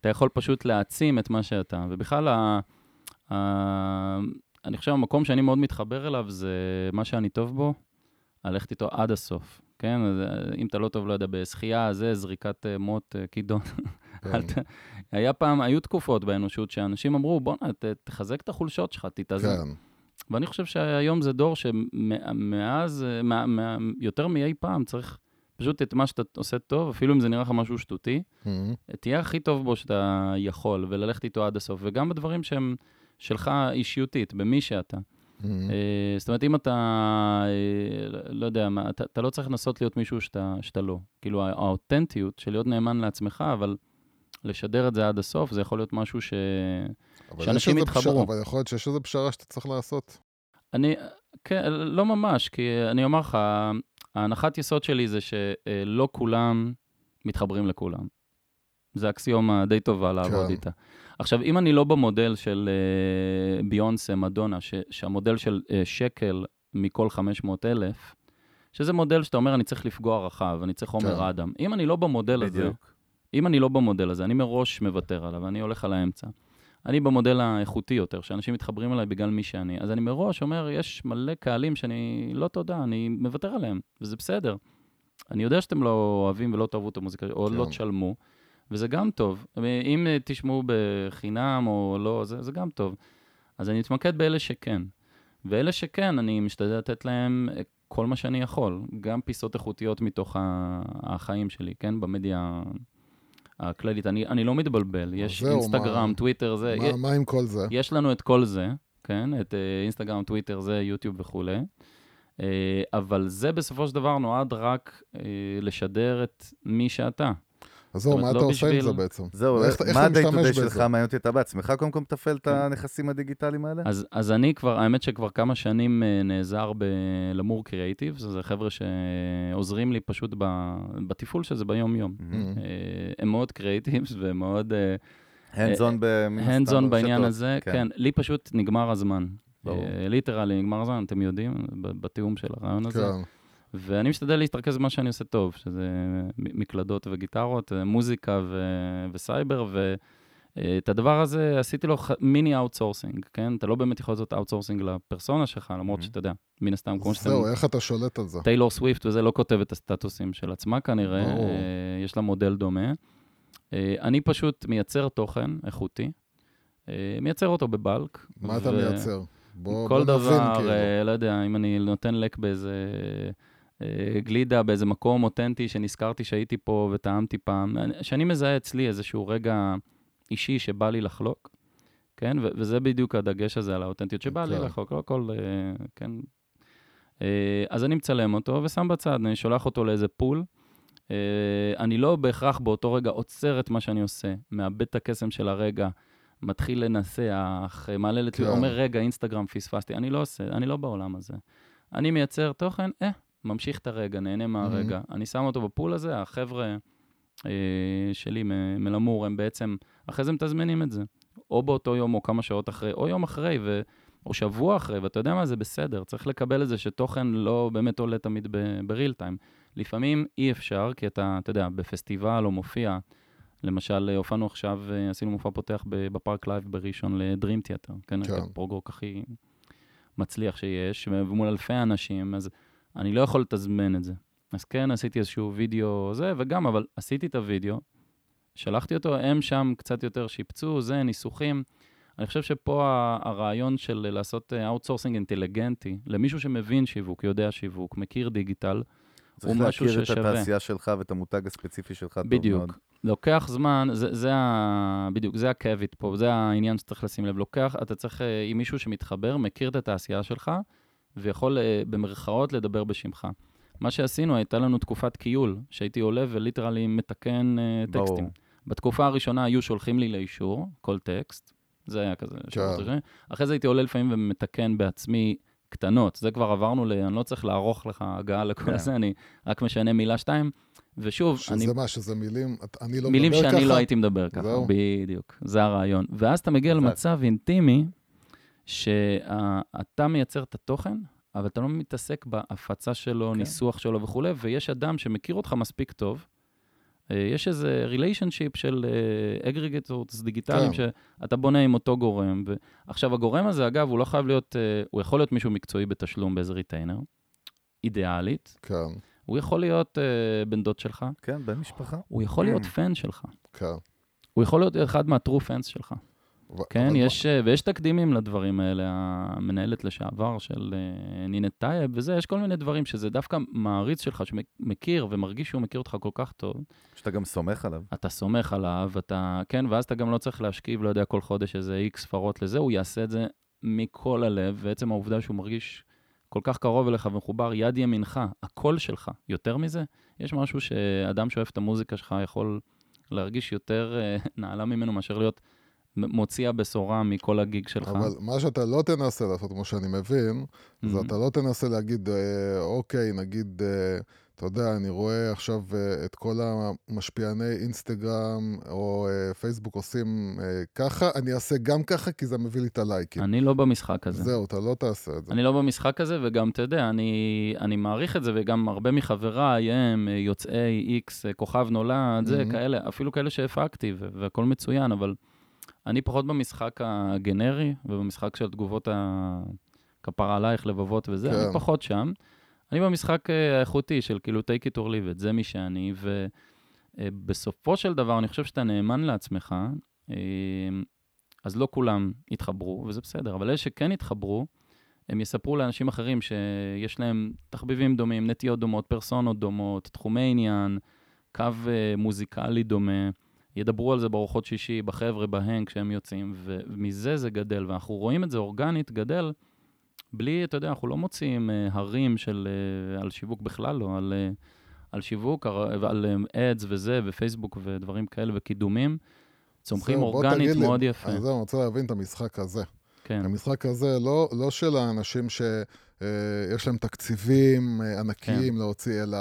אתה יכול פשוט להעצים את מה שאתה. ובכלל, ה, ה, אני חושב, המקום שאני מאוד מתחבר אליו זה מה שאני טוב בו, ללכת איתו עד הסוף, כן? אז אם אתה לא טוב, לא יודע, בשחייה, זה זריקת אה, מוט, אה, כידון. כן. היה פעם, היו תקופות באנושות שאנשים אמרו, בוא'נה, תחזק את החולשות שלך, תתאזן. כן. ואני חושב שהיום זה דור שמאז, אה, יותר מאי פעם, צריך פשוט את מה שאתה עושה טוב, אפילו אם זה נראה לך משהו שטותי, mm-hmm. תהיה הכי טוב בו שאתה יכול, וללכת איתו עד הסוף, וגם בדברים שהם שלך אישיותית, במי שאתה. Mm-hmm. Uh, זאת אומרת, אם אתה, uh, לא יודע, מה, אתה, אתה לא צריך לנסות להיות מישהו שאתה, שאתה לא. כאילו, האותנטיות של להיות נאמן לעצמך, אבל לשדר את זה עד הסוף, זה יכול להיות משהו ש... שאנשים יתחברו. אבל יכול להיות שיש איזו פשרה שאתה צריך לעשות. אני, כן, לא ממש, כי אני אומר לך, ההנחת יסוד שלי זה שלא כולם מתחברים לכולם. זה אקסיומה די טובה לעבוד כן. איתה. עכשיו, אם אני לא במודל של uh, ביונסה, מדונה, ש, שהמודל של uh, שקל מכל 500 אלף, שזה מודל שאתה אומר, אני צריך לפגוע רחב, אני צריך עומר כן. אדם. אם אני לא במודל בדיוק. הזה, אם אני לא במודל הזה, אני מראש מוותר עליו, אני הולך על האמצע. אני במודל האיכותי יותר, שאנשים מתחברים אליי בגלל מי שאני. אז אני מראש אומר, יש מלא קהלים שאני, לא תודה, אני מוותר עליהם, וזה בסדר. אני יודע שאתם לא אוהבים ולא תאהבו את המוזיקה, או לא כן. תשלמו, וזה גם טוב. אם תשמעו בחינם או לא, זה, זה גם טוב. אז אני אתמקד באלה שכן. ואלה שכן, אני משתדל לתת להם כל מה שאני יכול, גם פיסות איכותיות מתוך החיים שלי, כן? במדיה הכללית. אני, אני לא מתבלבל, יש זהו, אינסטגרם, מה, טוויטר, זה... מה, מה עם כל זה? יש לנו את כל זה, כן? את אה, אינסטגרם, טוויטר, זה, יוטיוב וכולי. אה, אבל זה בסופו של דבר נועד רק אה, לשדר את מי שאתה. אז זהו, מה לא אתה עושה עם זה בעצם? זהו, איך, מה הדיי טו דיי שלך מעניין אותי? אתה בעצמך קודם כל מתפעל את הנכסים הדיגיטליים האלה? אז, אז אני כבר, האמת שכבר כמה שנים אה, נעזר בלמור קריאייטיב, זה חבר'ה שעוזרים לי פשוט בתפעול של זה ביום-יום. אה, הם מאוד creatives והם מאוד... hands-on hands-on בעניין הזה, כן. כן. לי פשוט נגמר הזמן. literally נגמר הזמן, אתם יודעים, בתיאום של הרעיון הזה. ואני משתדל להתרכז במה שאני עושה טוב, שזה מקלדות וגיטרות, מוזיקה ו- וסייבר, ואת הדבר הזה עשיתי לו mini outsourcing, כן? אתה לא באמת יכול לעשות outsourcing לפרסונה שלך, למרות שאתה יודע, מן הסתם, כמו שאתה... זהו, איך אתה שולט על זה? טיילור סוויפט וזה לא כותב את הסטטוסים של עצמה כנראה, ברור. יש לה מודל דומה. אני פשוט מייצר תוכן איכותי, מייצר אותו בבלק. מה ו... אתה מייצר? בוא, כל בוא דבר, נבין, כאילו. לא יודע, אם אני נותן לק באיזה... אה, גלידה באיזה מקום אותנטי שנזכרתי שהייתי פה וטעמתי פעם, שאני מזהה אצלי איזשהו רגע אישי שבא לי לחלוק, כן? ו- וזה בדיוק הדגש הזה על האותנטיות שבא לי לחלוק, לא כל, uh, כן? Uh, אז אני מצלם אותו ושם בצד, אני שולח אותו לאיזה פול. אני לא בהכרח באותו רגע עוצר את מה שאני עושה, מאבד את הקסם של הרגע, מתחיל לנסח, מעלה לטוויטר, כן. אומר, רגע, אינסטגרם פספסתי. אני לא עושה, אני לא בעולם הזה. אני מייצר תוכן, אה, ממשיך את הרגע, נהנה מהרגע. Mm-hmm. אני שם אותו בפול הזה, החבר'ה אה, שלי מלמור, הם בעצם, אחרי זה מתזמנים את זה. או באותו יום, או כמה שעות אחרי, או יום אחרי, ו... או שבוע אחרי, ואתה יודע מה, זה בסדר. צריך לקבל את זה שתוכן לא באמת עולה תמיד ב real time. לפעמים אי אפשר, כי אתה, אתה יודע, בפסטיבל או מופיע, למשל, הופענו עכשיו, אה, עשינו מופע פותח בפארק לייב בראשון ל Dream Theater, כן? כן. ה prog rock הכי מצליח שיש, ומול אלפי אנשים, אז אני לא יכול לתזמן את זה. אז כן, עשיתי איזשהו וידאו זה, וגם, אבל עשיתי את הוידאו, שלחתי אותו, הם שם קצת יותר שיפצו, זה, ניסוחים. אני חושב שפה הרעיון של לעשות outsourcing אינטליגנטי, למישהו שמבין שיווק, יודע שיווק, מכיר דיגיטל, צריך משהו להכיר את התעשייה. התעשייה שלך ואת המותג הספציפי שלך טוב מאוד. בדיוק. לוקח זמן, זה, זה ה... בדיוק, זה הקאץ' פה, זה העניין שצריך לשים לב. לוקח, אתה צריך, אה, עם מישהו שמתחבר, מכיר את התעשייה שלך, ויכול אה, במרכאות לדבר בשמך. מה שעשינו, הייתה לנו תקופת קיול, שהייתי עולה וליטרלי מתקן ברור. טקסטים. בתקופה הראשונה היו שולחים לי לאישור, כל טקסט, זה היה כזה, ראשוני. אחרי זה הייתי עולה לפעמים ומתקן בעצמי קטנות, זה כבר עברנו ל... אני לא צריך לערוך לך הגעה לכל כן. זה, אני רק משנה מילה שתיים. ושוב, אני שזה מה, שזה מילים, אני לא מילים מדבר שאני ככה. לא הייתי מדבר ככה, זהו. בדיוק, זה הרעיון. ואז אתה מגיע. למצב אינטימי, שאתה מייצר את התוכן, אבל אתה לא מתעסק בהפצה שלו, כן. ניסוח שלו וכולי, ויש אדם שמכיר אותך מספיק טוב. אה, יש איזה relationship של aggregators דיגיטליים, כן. שאתה בונה עם אותו גורם. ו... עכשיו, הגורם הזה, אגב, הוא לא חייב להיות, אה, הוא יכול להיות מישהו מקצועי בתשלום באיזה retainer, אידיאלית. כן, הוא יכול להיות אה, בן דוד שלך, כן, בן משפחה. הוא יכול להיות fan שלך. כן. הוא יכול להיות אחד מה true fans שלך. כן, אבל יש, אה, ויש תקדימים לדברים האלה, המנהלת לשעבר של אה, נינט טייב וזה, יש כל מיני דברים שזה דווקא מעריץ שלך, שמכיר ומרגיש שהוא מכיר אותך כל כך טוב, שאתה גם סומך עליו. אתה סומך עליו, אתה, כן, ואז אתה גם לא צריך להקציב, לא יודע, כל חודש איזה איקס ספרות לזה, הוא יעשה את זה מכל הלב, ועצם העובדה שהוא מרגיש כל כך קרוב אליך ומחובר יד ימינך, הכול שלך, יותר מזה, יש משהו שאדם שאוהב את המוזיקה שלך יכול להרגיש יותר אה, נעלה ממנו מאשר להיות מוציא הבשורה מכל הגיג שלך. אבל מה שאתה לא תנסה לעשות, כמו שאני מבין, זה Mhm. אתה לא תנסה להגיד, אה, אוקיי, נגיד, אה, אתה יודע, אני רואה עכשיו אה, את כל המשפיעני אינסטגרם או אה, פייסבוק עושים אה, ככה, אני אעשה גם ככה, כי זה מביא לי את הלייקים. אני לא במשחק הזה. זהו, אתה לא תעשה את זה. אני לא במשחק הזה, וגם, אתה יודע, אני, אני מעריך את זה, וגם הרבה מחבריי הם אה, יוצאי איקס, אה, כוכב נולד, זה, Mhm. כאלה, אפילו כאלה שהפקתי, ו- והכל מצוין, אבל אני פחות במשחק הגנרי, ובמשחק של תגובות הכפרה עלייך, לבבות וזה, כן. אני פחות שם. אני במשחק אה, האיכותי של כאילו take it or leave it, זה מי שאני, ובסופו של דבר, אני חושב שאתה נאמן לעצמך, אה, אז לא כולם יתחברו, וזה בסדר, אבל אלה שכן יתחברו, הם יספרו לאנשים אחרים שיש להם תחביבים דומים, נטיות דומות, פרסונות דומות, תחומי עניין, קו אה, מוזיקלי דומה, ידברו על זה בארוחות שישי, בחבר'ה, בהן, כשהם יוצאים, ומזה זה גדל, ואנחנו רואים את זה אורגנית גדל, בלי, אתה יודע, אנחנו לא מוציאים אה, הרים של, אה, על שיווק בכלל לא, על, אה, על שיווק, על, על אה, ads וזה, ופייסבוק ודברים כאלה, וקידומים, צומחים זהו, אורגנית תגיד לי, מאוד יפה. אז זהו, אני רוצה להבין את המשחק הזה. כן, המשחק הזה לא, לא של האנשים שיש להם תקציבים אה, כן. ענקיים להוציא, אלא,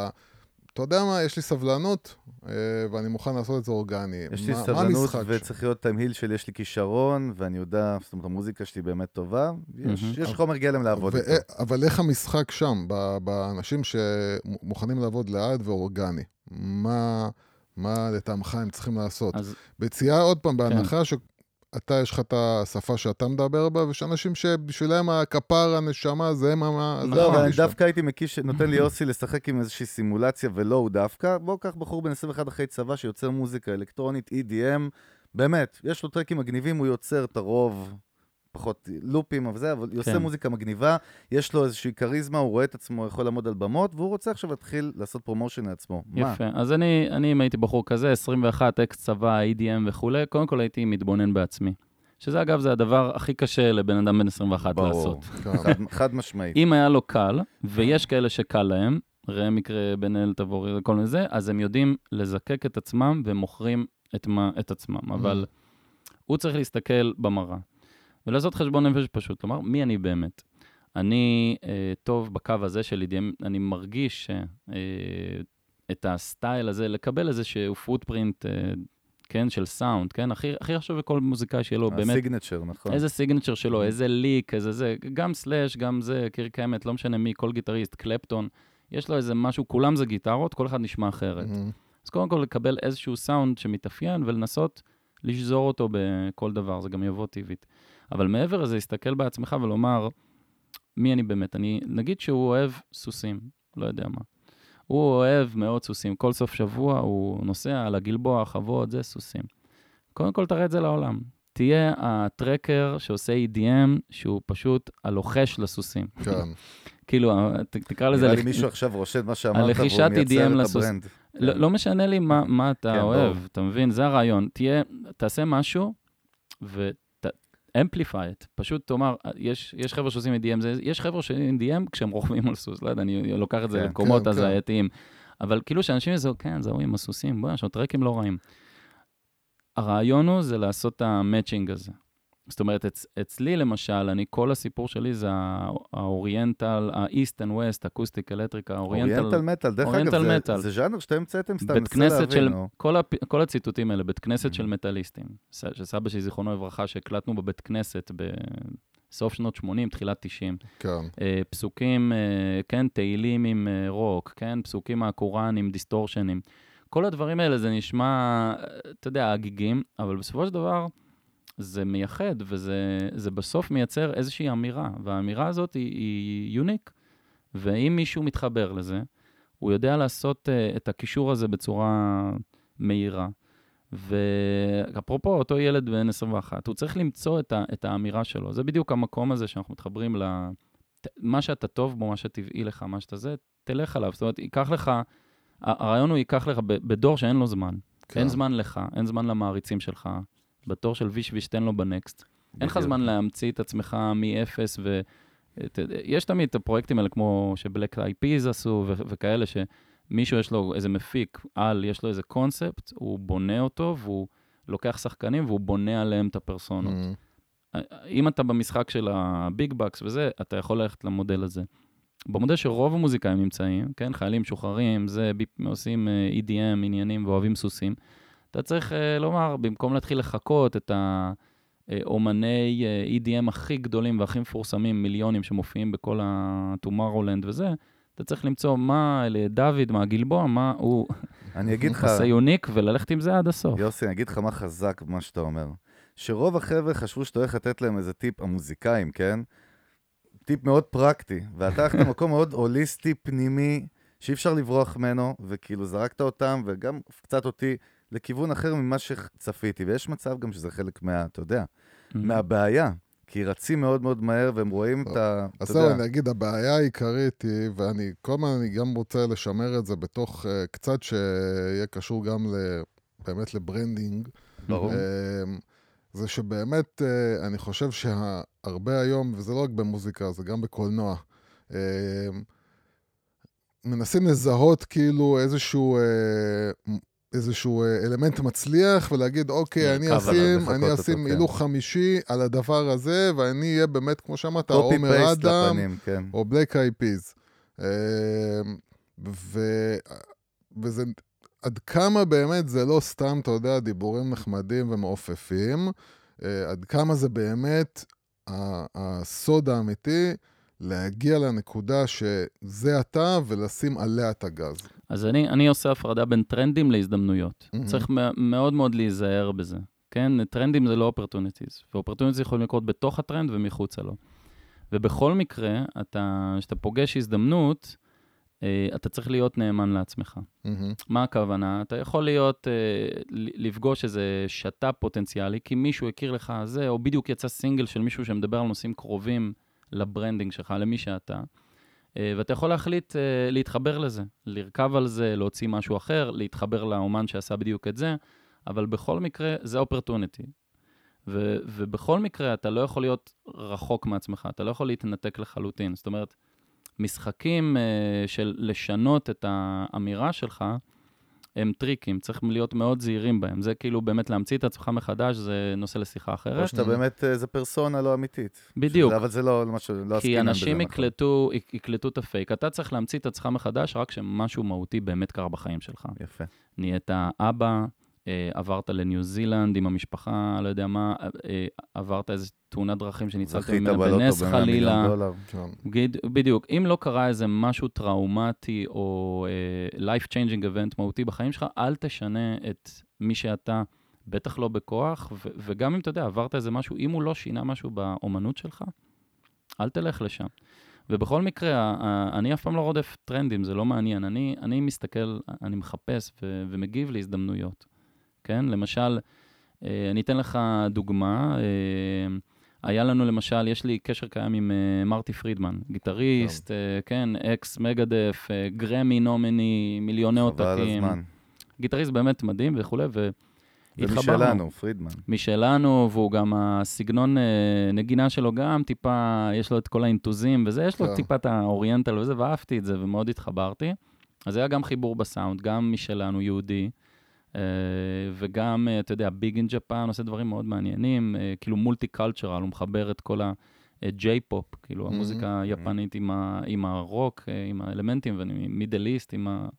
אתה יודע מה, יש לי סבלנות, אה, ואני מוכן לעשות את זה אורגני. יש לי מה- סבלנות וצריך להיות תמהיל של יש לי כישרון, ואני יודע, זאת אומרת, המוזיקה שלי באמת טובה, יש, מהמם. יש חומר גלם לעבוד ו- איתו. אבל איך המשחק שם, באנשים שמוכנים לעבוד לאט ואורגני? מה, מה לטעמך הם צריכים לעשות? אז ביציאה, עוד פעם, בהנחה שאתה, יש לך את השפה שאתה מדבר בה, ויש אנשים שבשבילם הכפר, הנשמה, זה מה... זה לא, אבל אני דווקא הייתי מקיש, נותן לי יוסי לשחק עם איזושהי סימולציה, ולא הוא דווקא. בוא קח בחור בן 21 אחרי צבא שיוצר מוזיקה אלקטרונית, EDM, באמת, יש לו טרקים מגניבים, הוא יוצר את הרוב, פחות לופים, אבל זה, אבל הוא עושה כן. מוזיקה מגניבה, יש לו איזושהי כריזמה, הוא רואה את עצמו, יכול לעמוד על במות, והוא רוצה עכשיו להתחיל לעשות promotion לעצמו. מה? יפה. אז אני, אני, אם הייתי בחור כזה, 21, אקס צבא, EDM וכולי, קודם כל הייתי מתבונן בעצמי. שזה אגב, זה הדבר הכי קשה לבן אדם בן 21 ברור, לעשות. כן. חד, חד משמעית. אם היה לו קל, ויש כאלה שקל להם, ראה מקרה בן אל תבורי וכל מיני זה, אז הם יודעים לזקק את עצמם ומוכרים את, מה, את עצמם. אבל הוא צריך להסתכל במראה ולעשות חשבון נפש פשוט, לומר, מי אני באמת? אני אה, טוב בקו הזה של EDM, אני מרגיש אה, את ה style הזה, לקבל איזשהו footprint, אה, כן, של סאונד, כן? הכי, הכי חשוב לכל מוזיקאי שיהיה לו באמת ה signature, נכון. איזה signature שלו, איזה lick, איזה זה, גם סלאש, גם זה, קירק האמט, לא משנה מי, כל גיטריסט, קלפטון, יש לו איזה משהו, כולם זה גיטרות, כל אחד נשמע אחרת. מהמם. אז קודם כל לקבל איזשהו סאונד שמתאפיין ולנסות לשזור אותו בכל דבר, זה גם יבוא טבעית. אבל מעבר לזה, להסתכל בעצמך ולומר, מי אני באמת? אני, נגיד שהוא אוהב סוסים, לא יודע מה. הוא אוהב מאוד סוסים, כל סוף שבוע הוא נוסע על הגלבוע, חוות, זה סוסים. קודם כל תראה את זה לעולם. תהיה הטראקר שעושה EDM, שהוא פשוט הלוחש לסוסים. כן. כאילו, ת- תקרא לזה... נראה לי מישהו עכשיו רושם מה שאמרת, והוא מייצר EDM את. ה brand. לא, לא משנה לי מה, אתה כן, אוהב. אתה מבין? זה הרעיון. תהיה, תעשה משהו ו-amplify it. פשוט תאמר, יש, יש חבר'ה שעושים EDM, זה, יש חבר'ה שעושים EDM כשהם רוכבים על סוס, לא יודע, אני לוקח את זה כן, למקומות כן, כן. הזייתיים. אבל כאילו שאנשים יזהו, כן, זהו עם הסוסים, בוא'נה, יש לנו טרקים לא רעים. הרעיון הוא זה לעשות את ה matching הזה. זאת אומרת, אצ, אצלי למשל, אני, כל הסיפור שלי זה ה oriental, ה-East and West, acoustic, electric, oriental ה oriental, metal, דרך oriental אגב. זה- זה ז'אנר שאתם המצאתם סתם, מנסה כנסת של, להבין, נו. כל, הפ... כל הציטוטים האלה, בית כנסת Mm. של מטאליסטים, ס- של סבא שלי, זיכרונו לברכה, שהקלטנו בבית כנסת בסוף שנות 80, תחילת 90. כן. אה, פסוקים, אה, כן, תהילים עם אה, רוק, כן, פסוקים מהקוראן עם דיסטורשנים. כל הדברים האלה, זה נשמע, אה, אתה יודע, הגיגים, אבל בסופו של דבר, זה מייחד, וזה זה בסוף מייצר איזושהי אמירה, והאמירה הזאת היא, היא יוניק. ואם מישהו מתחבר לזה, הוא יודע לעשות uh, את הקישור הזה בצורה מהירה. ואפרופו, אותו ילד בן 21, הוא צריך למצוא את, ה, את האמירה שלו. זה בדיוק המקום הזה שאנחנו מתחברים ל... מה שאתה טוב בו, מה שטבעי לך, מה שאתה זה, תלך עליו. זאת אומרת, ייקח לך, הרעיון הוא ייקח לך, בדור שאין לו זמן. כן. אין זמן לך, אין זמן למעריצים שלך. בתור של ויש ויש, תן לו בנקסט. אין לך. זמן להמציא את עצמך מאפס, ו... יש תמיד את הפרויקטים האלה, כמו שבלק איי פיז עשו, ו- וכאלה, שמישהו יש לו איזה מפיק על, יש לו איזה קונספט, הוא בונה אותו, והוא לוקח שחקנים, והוא בונה עליהם את הפרסונות. Mhm. אם אתה במשחק של הביג בקס וזה, אתה יכול ללכת למודל הזה. במודל שרוב המוזיקאים נמצאים, כן, חיילים משוחררים, זה, עושים אה, EDM, עניינים ואוהבים סוסים, אתה צריך אה, לומר, במקום להתחיל לחקות את האומני אה, EDM הכי גדולים והכי מפורסמים, מיליונים שמופיעים בכל ה-Tomorrowland וזה, אתה צריך למצוא מה אלה דוד, מה גלבוע, מה הוא אני אגיד לך, עושה יוניק, וללכת עם זה עד הסוף. יוסי, אני אגיד לך מה חזק במה שאתה אומר. שרוב החבר'ה חשבו שאתה הולך לתת להם איזה טיפ, המוזיקאים, כן? טיפ מאוד פרקטי, ואתה הלכת למקום מאוד הוליסטי, פנימי, שאי אפשר לברוח ממנו, וכאילו זרקת אותם, וגם קצת אותי, לכיוון אחר ממה שצפיתי. ויש מצב גם שזה חלק מה, אתה יודע, Mm-hmm. מהבעיה. כי רצים מאוד מאוד מהר, והם רואים את ה... אז אתה זהו, אני אגיד, הבעיה העיקרית היא, ואני כל הזמן אני גם רוצה לשמר את זה בתוך uh, קצת שיהיה קשור גם ל, באמת ל branding. ברור. אה, זה שבאמת, אה, אני חושב שהרבה היום, וזה לא רק במוזיקה, זה גם בקולנוע, אה, מנסים לזהות כאילו איזשהו, אה, איזשהו אה, אלמנט מצליח ולהגיד, אוקיי, אני קו עליו, אשים, אני אשים כן. הילוך חמישי על הדבר הזה, ואני אהיה באמת, כמו שאמרת, עומר אדם, כן. או Black Eyed Peas. וזה עד כמה באמת זה לא סתם, אתה יודע, דיבורים נחמדים ומעופפים, אה, עד כמה זה באמת הסוד האמיתי להגיע לנקודה שזה אתה ולשים עליה את הגז. אז אני, אני עושה הפרדה בין טרנדים להזדמנויות. מהמם. צריך מאוד מאוד להיזהר בזה. כן, טרנדים זה לא opportunities, ו opportunities יכולים לקרות בתוך הטרנד ומחוצה לו. ובכל מקרה, אתה, כשאתה פוגש הזדמנות, אה, אתה צריך להיות נאמן לעצמך. מהמם. מה הכוונה? אתה יכול להיות, אה, לפגוש איזה שת"פ פוטנציאלי, כי מישהו הכיר לך זה, או בדיוק יצא סינגל של מישהו שמדבר על נושאים קרובים ל branding שלך, למי שאתה. אה, ואתה יכול להחליט אה, להתחבר לזה, לרכב על זה, להוציא משהו אחר, להתחבר לאומן שעשה בדיוק את זה, אבל בכל מקרה, זה opportunity. ובכל מקרה, אתה לא יכול להיות רחוק מעצמך, אתה לא יכול להתנתק לחלוטין. זאת אומרת, משחקים uh, של לשנות את האמירה שלך, הם טריקים, צריך להיות מאוד זהירים בהם. זה כאילו באמת להמציא את עצמך מחדש, זה נושא לשיחה אחרת. או שאתה באמת, אה, זה פרסונה לא אמיתית. בדיוק. שזה- אבל זה לא, מה ש... לא כי עסקינן אנשים נכון. יקלטו, יק- יקלטו את הפייק. אתה צריך להמציא את עצמך מחדש רק כשמשהו מהותי באמת קרה בחיים שלך. יפה. נהיית אבא, עברת לניו זילנד עם המשפחה, לא יודע מה, אה, עברת איזו תאונת דרכים שניצלת ממנה בנס ב-100 חלילה. כן. בדיוק, אם לא קרה איזה משהו טראומטי או life changing event מהותי בחיים שלך, אל תשנה את מי שאתה, בטח לא בכוח, ו- וגם אם אתה יודע, עברת איזה משהו, אם הוא לא שינה משהו באומנות שלך, אל תלך לשם. ובכל מקרה, אני אף פעם לא רודף טרנדים, זה לא מעניין. אני, אני מסתכל, אני מחפש ו- ומגיב להזדמנויות, כן? למשל, אה, אני אתן לך דוגמה, אה, היה לנו למשל, יש לי קשר קיים עם uh, מרטי פרידמן, גיטריסט, uh, כן, אקס Megadeth, uh, Grammy nominee, מיליוני חבל עותקים. הזמן. גיטריסט באמת מדהים וכולי, ו... זה התחברנו. משלנו, פרידמן. משלנו, והוא גם, הסגנון אה, נגינה שלו גם טיפה, יש לו את כל האינטרוולים וזה, יש לו. טיפה את ה oriental וזה, ואהבתי את זה ומאוד התחברתי. אז היה גם חיבור בסאונד, גם משלנו, יהודי, אה, וגם, אה, אתה יודע, big in Japan עושה דברים מאוד מעניינים, אה, כאילו multicultural, הוא מחבר את כל ה J-pop, כאילו. המוזיקה היפנית עם, הרוק, אה, עם האלמנטים, ו Middle East, עם ה...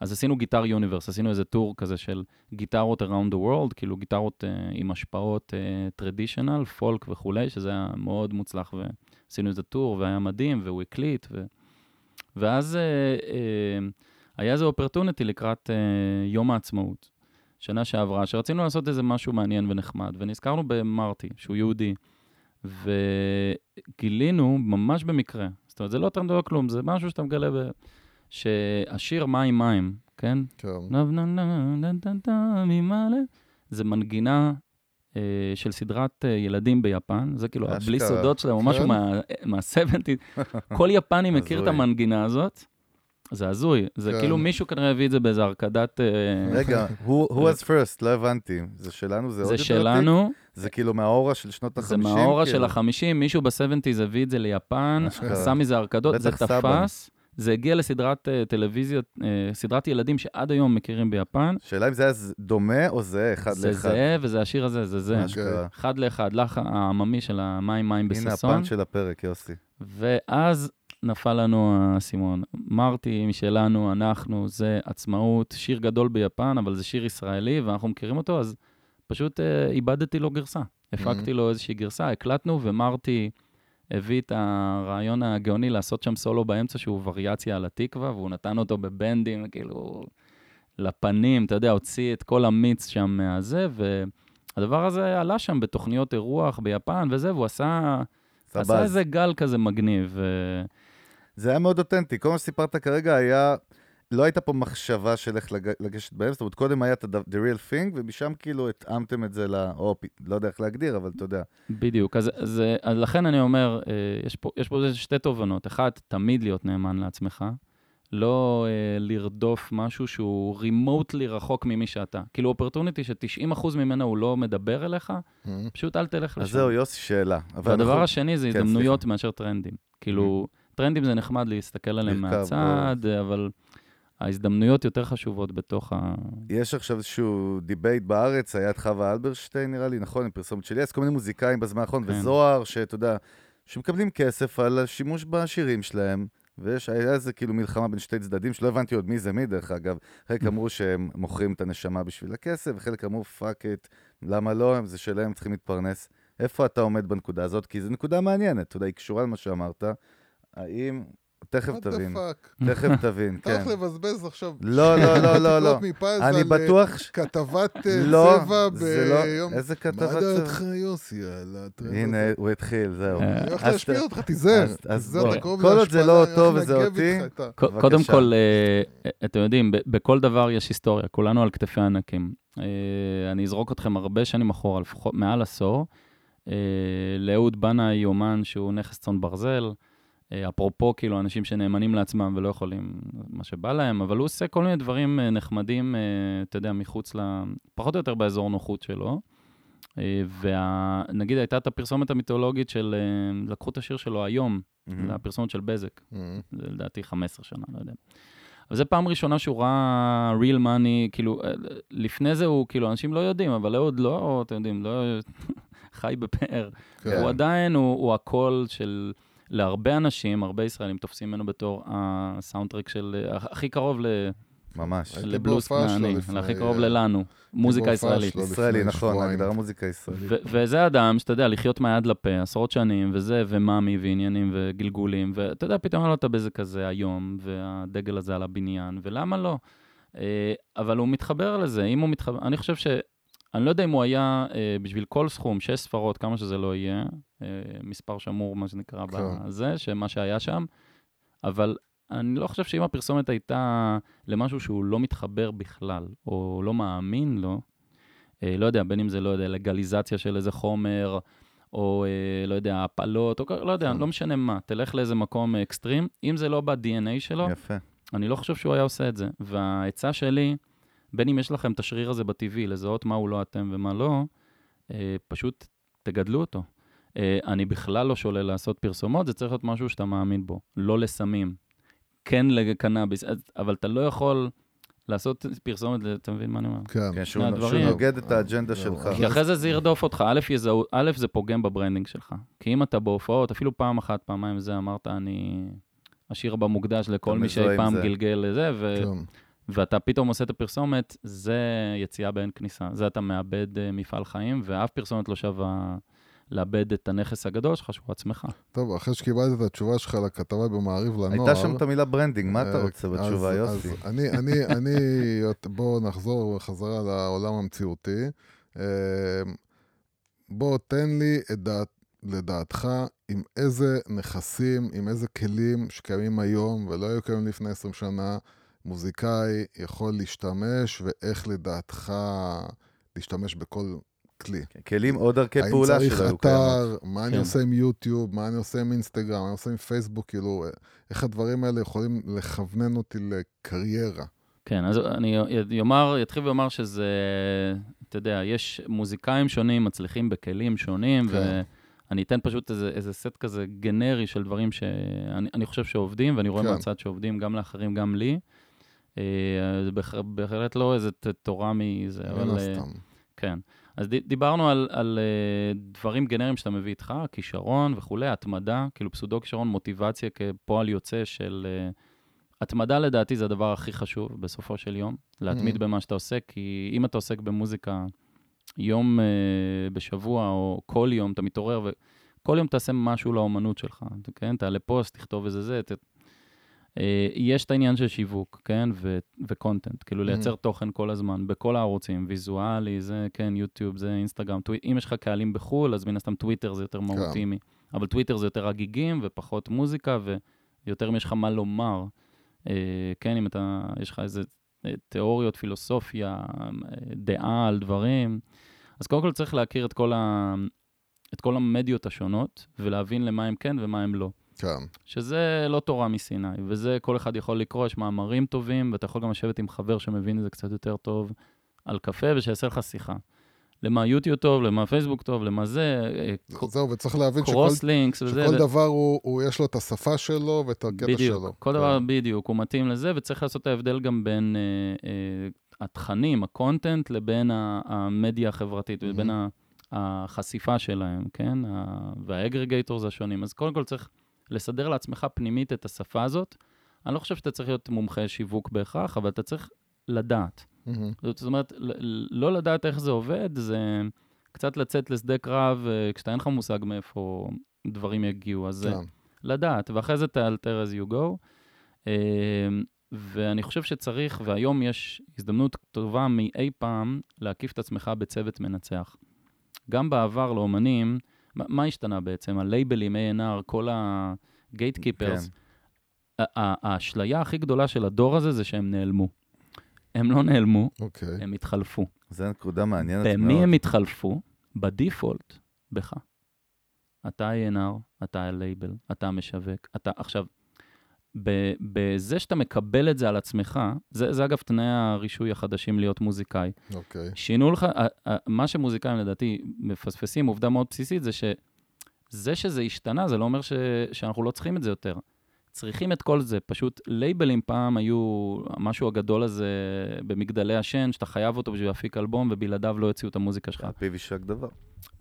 אז עשינו Guitar Universe, עשינו איזה tour כזה של גיטרות around the world, כאילו גיטרות אה, עם השפעות traditional, folk וכולי, שזה היה מאוד מוצלח, ועשינו איזה tour, והיה מדהים, והוא הקליט, ו... ואז אה, אה, היה איזה אופרטוניטי לקראת uh, יום העצמאות, שנה שעברה, שרצינו לעשות איזה משהו מעניין ונחמד, ונזכרנו במרטי, שהוא יהודי, וגילינו ממש במקרה, זאת אומרת, זה לא ולא כלום, זה משהו שאתה מגלה ב... שהשיר מים מים, כן? כן. זה מנגינה אה, של סדרת אה, ילדים ביפן, זה כאילו אשכרה. בלי סודות שלהם, או משהו כן. מה- מה-70. כל יפני מכיר את. המנגינה הזאת. זה הזוי, זה כן. כאילו מישהו כנראה הביא את זה באיזה הרקדת... אה, רגע, who who was first? לא הבנתי. זה שלנו? זה עוד זה יותר שלנו? זה כאילו מהאורה של שנות ה-50? זה מהאורה של החמישים, מישהו ב-70's הביא את זה ליפן. עשה מזה הרקדות, זה. תפס, זה הגיע לסדרת אה, טלוויזיה, אה, סדרת ילדים שעד היום מכירים ביפן. שאלה אם זה היה דומה או זהה, אחד זה לאחד. זהה וזה השיר הזה, זה זה. אחד לאחד, לך העממי של המים מים הנה בששון. הפאנץ' של הפרק, יוסי. ואז נפל לנו האסימון. מרטי משלנו, אנחנו, זה עצמאות, שיר גדול ביפן, אבל זה שיר ישראלי, ואנחנו מכירים אותו, אז פשוט אה, איבדתי לו גרסה. הפקתי לו איזושהי גרסה, הקלטנו, ומרטי הביא את הרעיון הגאוני לעשות שם סולו באמצע, שהוא וריאציה על התקווה, והוא נתן אותו בבנדים, כאילו, לפנים, אתה יודע, הוציא את כל המיץ שם מהזה, והדבר הזה עלה שם בתוכניות אירוח ביפן וזה, והוא עשה... עשה. איזה גל כזה מגניב. זה היה מאוד אותנטי. כל מה שסיפרת כרגע היה... לא הייתה פה מחשבה של איך לג- לגשת באמצע, זאת אומרת, קודם היה את the real thing, ומשם כאילו התאמתם את זה ל... או, לא יודע איך להגדיר, אבל אתה יודע. בדיוק, אז, אז, אז לכן אני אומר, אה, יש פה, יש פה שתי תובנות. אחת, תמיד להיות נאמן לעצמך, לא אה, לרדוף משהו שהוא רימוטלי רחוק ממי שאתה. כאילו אופרטוניטי ש-90% ממנו הוא לא מדבר אליך, פשוט אל תלך לשם. אז זהו, יוסי, שאלה. אבל והדבר אנחנו- השני זה כן, הזדמנויות מאשר טרנדים. כאילו, טרנדים זה נחמד להסתכל עליהם מהצד, אבל ההזדמנויות יותר חשובות בתוך ה... יש עכשיו איזשהו debate בארץ, היה את חווה אלברשטיין נראה לי, נכון, עם פרסומת שלי, אז כל מיני מוזיקאים בזמן האחרון, כן. וזוהר, שאתה יודע, שמקבלים כסף על השימוש בשירים שלהם, ויש, היה איזה כאילו מלחמה בין שתי צדדים, שלא הבנתי עוד מי זה מי, דרך אגב. חלק אמרו שהם מוכרים את הנשמה בשביל הכסף, וחלק אמרו, fuck it, למה לא, זה שלהם, הם צריכים להתפרנס. איפה אתה עומד בנקודה הזאת? כי זו נקודה מעניינת, אתה יודע, היא קשורה למה שאמרת. האם... תכף תבין? תכף תבין, אתה כן. הולך לבזבז עכשיו לא, לא, לא, לא, לא. אני על, אה, בטוח. כתבת אה, לא, צבע זה לא, ביום... איזה מה כתבת דעתך, צבע? יוסי, על הטרנד הנה? הוא התחיל, זהו. אה, אני הולך להשפיע אותך, תיזהר. אז-. אתה כל עוד זה לא אותו וזה אותי, ה-. קודם כל, אתם יודעים, בכל דבר יש היסטוריה, כולנו על כתפי ענקים. אני אזרוק אתכם הרבה שנים אחורה, לפחות מעל עשור. אה, לאהוד בנאי אומן שהוא נכס צאן ברזל. אה, אפרופו, כאילו, אנשים שנאמנים לעצמם ולא יכולים מה שבא להם, אבל הוא עושה כל מיני דברים אה, נחמדים, אה, אתה יודע, מחוץ ל... פחות או יותר באזור נוחות שלו. ונגיד הייתה את הפרסומת המיתולוגית של, לקחו את השיר שלו היום, מהמם. לפרסומת של בזק. אה, זה לדעתי 15 שנה, לא יודע. אבל זו פעם ראשונה שהוא ראה real money, כאילו, לפני זה הוא, כאילו, אנשים לא יודעים, אבל אהוד לא, אתם יודעים, לא חי בפאר. כן. הוא עדיין, הוא, הוא הקול של, להרבה אנשים, הרבה ישראלים תופסים ממנו בתור הסאונדטרק של, הכי קרוב ל, ממש. כנעני, לפני, הכי קרוב אה, ללנו, מוזיקה בהופעה ישראלית. ישראלי, נכון. ההגדרה מוזיקה ישראלית. וזה אדם שאתה יודע, לחיות מהיד לפה, עשרות שנים, וזה, ומאמי, ועניינים, וגלגולים, ואתה יודע, פתאום עלה אותה באיזה כזה היום, והדגל הזה על הבניין, ולמה לא? אה, אבל הוא מתחבר לזה, אם הוא מתחבר, אני חושב ש... אני לא יודע אם הוא היה אה, בשביל כל סכום, שש ספרות, כמה שזה לא יהיה, מספר שמור, מה שנקרא, כן. בזה, שמה שהיה שם, אבל אני לא חושב שאם הפרסומת הייתה למשהו שהוא לא מתחבר בכלל, או לא מאמין לו, אה, לא יודע, בין אם זה, לא יודע, לגליזציה של איזה חומר, או אה, לא יודע, הפלות, או לא יודע, כן. לא משנה מה, תלך לאיזה מקום אה, אקסטרים. אם זה לא ב-DNA שלו, יפה. אני לא חושב שהוא היה עושה את זה. והעצה שלי, בין אם יש לכם את השריר הזה בטבעי, לזהות מהו לא אתם ומה לא, אה, פשוט תגדלו אותו. אה, אני בכלל לא שולל לעשות פרסומות, זה צריך להיות משהו שאתה מאמין בו, לא לסמים. כן לקנאביס, אבל אתה לא יכול לעשות פרסומת, אתה מבין מה אני אומר? כן. כן, שהוא. נוגד את האג'נדה אה, שלך. כי אחרי זה זה ירדוף אותך. א', יזהו, א', זה פוגם ב branding שלך. כי אם אתה בהופעות, אפילו פעם אחת, פעמיים זה, אמרת, אני אשאיר במוקדש לכל מי שאי עם פעם זה. גלגל לזה, ו... כן. ואתה פתאום עושה את הפרסומת, זה יציאה באין כניסה. זה אתה מאבד אה, מפעל חיים, ואף פרסומת לא שווה לאבד את הנכס הגדול שלך, שהוא עצמך. טוב, אחרי שקיבלתי את התשובה שלך לכתבה במעריב לנוער... הייתה שם את המילה ברנדינג, מה אתה אה, רוצה אז- בתשובה, יוסי? אז אני, אני, אני, בואו נחזור חזרה לעולם המציאותי. אה, בוא, תן לי את דעת, לדעתך, עם איזה נכסים, עם איזה כלים שקיימים היום ולא היו קיימים לפני 20 שנה, מוזיקאי יכול להשתמש, ואיך לדעתך להשתמש בכל כלי. כלים או דרכי האם פעולה צריך שלא היו קיימות. אתר, מה אני כן. עושה עם יוטיוב, מה אני עושה עם אינסטגרם, מה אני עושה עם פייסבוק, כאילו, איך הדברים האלה יכולים לכוונן אותי לקריירה. כן, אז אני יאמר, יתחיל ויאמר שזה, אתה יודע, יש מוזיקאים שונים, מצליחים בכלים שונים, כן. ואני אתן פשוט איזה, איזה סט כזה גנרי של דברים שאני אני חושב שעובדים, ואני רואה כן. מהצד שעובדים גם לאחרים, גם לי. אה, זה בהח- בהחלט לא איזה תורה מזה, מן אבל... אה, הסתם. כן. אז דיברנו על, על uh, דברים גנריים שאתה מביא איתך, כישרון וכולי, התמדה, כאילו פסודו כישרון, מוטיבציה כפועל יוצא של... Uh, התמדה לדעתי זה הדבר הכי חשוב בסופו של יום, להתמיד Mhm. במה שאתה עושה, כי אם אתה עוסק במוזיקה יום אה, בשבוע או כל יום, אתה מתעורר וכל יום תעשה משהו לאומנות שלך, כן? תעלה פוסט, תכתוב איזה זה, ת... אה, יש את העניין של שיווק, כן? ו- ו content, כאילו לייצר תוכן כל הזמן, בכל הערוצים, ויזואלי, זה, כן, יוטיוב, זה אינסטגרם, טוויט, אם יש לך קהלים בחו"ל, אז מן הסתם טוויטר זה יותר מהותי, מ... אבל טוויטר זה יותר הגיגים ופחות מוזיקה, ויותר אם יש לך מה לומר. אה, כן, אם אתה, יש לך איזה אה, תיאוריות, פילוסופיה, אה, דעה על דברים, אז קודם כל צריך להכיר את כל, ה... את כל המדיות השונות, ולהבין למה הם כן ומה הם לא. כן. שזה לא תורה מסיני, וזה כל אחד יכול לקרוא, יש מאמרים טובים, ואתה יכול גם לשבת עם חבר שמבין את זה קצת יותר טוב על קפה, ושיעשה לך שיחה. למה יוטיוב טוב, למה פייסבוק טוב, למה זה, אה, זהו, וצריך להבין שכל, קרוס לינקס וזה. שכל דבר הוא, הוא, יש לו את השפה שלו ואת הקטע בדיוק, שלו. כל כן. דבר בדיוק, הוא מתאים לזה, וצריך לעשות את ההבדל גם בין אה, אה, התכנים, הקונטנט, לבין המדיה החברתית. לבין ה- החשיפה שלהם, כן? והאגרגייטורס השונים. אז קודם כל צריך לסדר לעצמך פנימית את השפה הזאת. אני לא חושב שאתה צריך להיות מומחה שיווק בהכרח, אבל אתה צריך לדעת. מהמם. זאת אומרת, לא לדעת איך זה עובד, זה קצת לצאת לשדה קרב אה, כשאתה אין לך מושג מאיפה דברים יגיעו. אז אה, כן. לדעת, ואחרי זה תאלתר as you go. אמ, ואני חושב שצריך, והיום יש הזדמנות טובה מאי פעם להקיף את עצמך בצוות מנצח. גם בעבר לאומנים, מה, מה השתנה בעצם? הלייבלים, A&R, כל הגייטקיפרס. כן. האשליה הכי גדולה של הדור הזה זה שהם נעלמו. הם לא נעלמו, אוקיי. הם התחלפו. זו נקודה מעניינת מאוד. במי הם התחלפו? בדיפולט, בך. אתה A&R, אתה הלייבל, אתה המשווק, אתה... עכשיו, בזה שאתה מקבל את זה על עצמך, זה, זה אגב תנאי הרישוי החדשים להיות מוזיקאי. אוקיי. שינו לך, מה שמוזיקאים לדעתי מפספסים, עובדה מאוד בסיסית, זה שזה שזה השתנה, זה לא אומר ש, שאנחנו לא צריכים את זה יותר. צריכים את כל זה, פשוט לייבלים פעם היו המשהו הגדול הזה במגדלי השן, שאתה חייב אותו בשביל להפיק אלבום, ובלעדיו לא יוציאו את המוזיקה שלך. על פיו יישק דבר.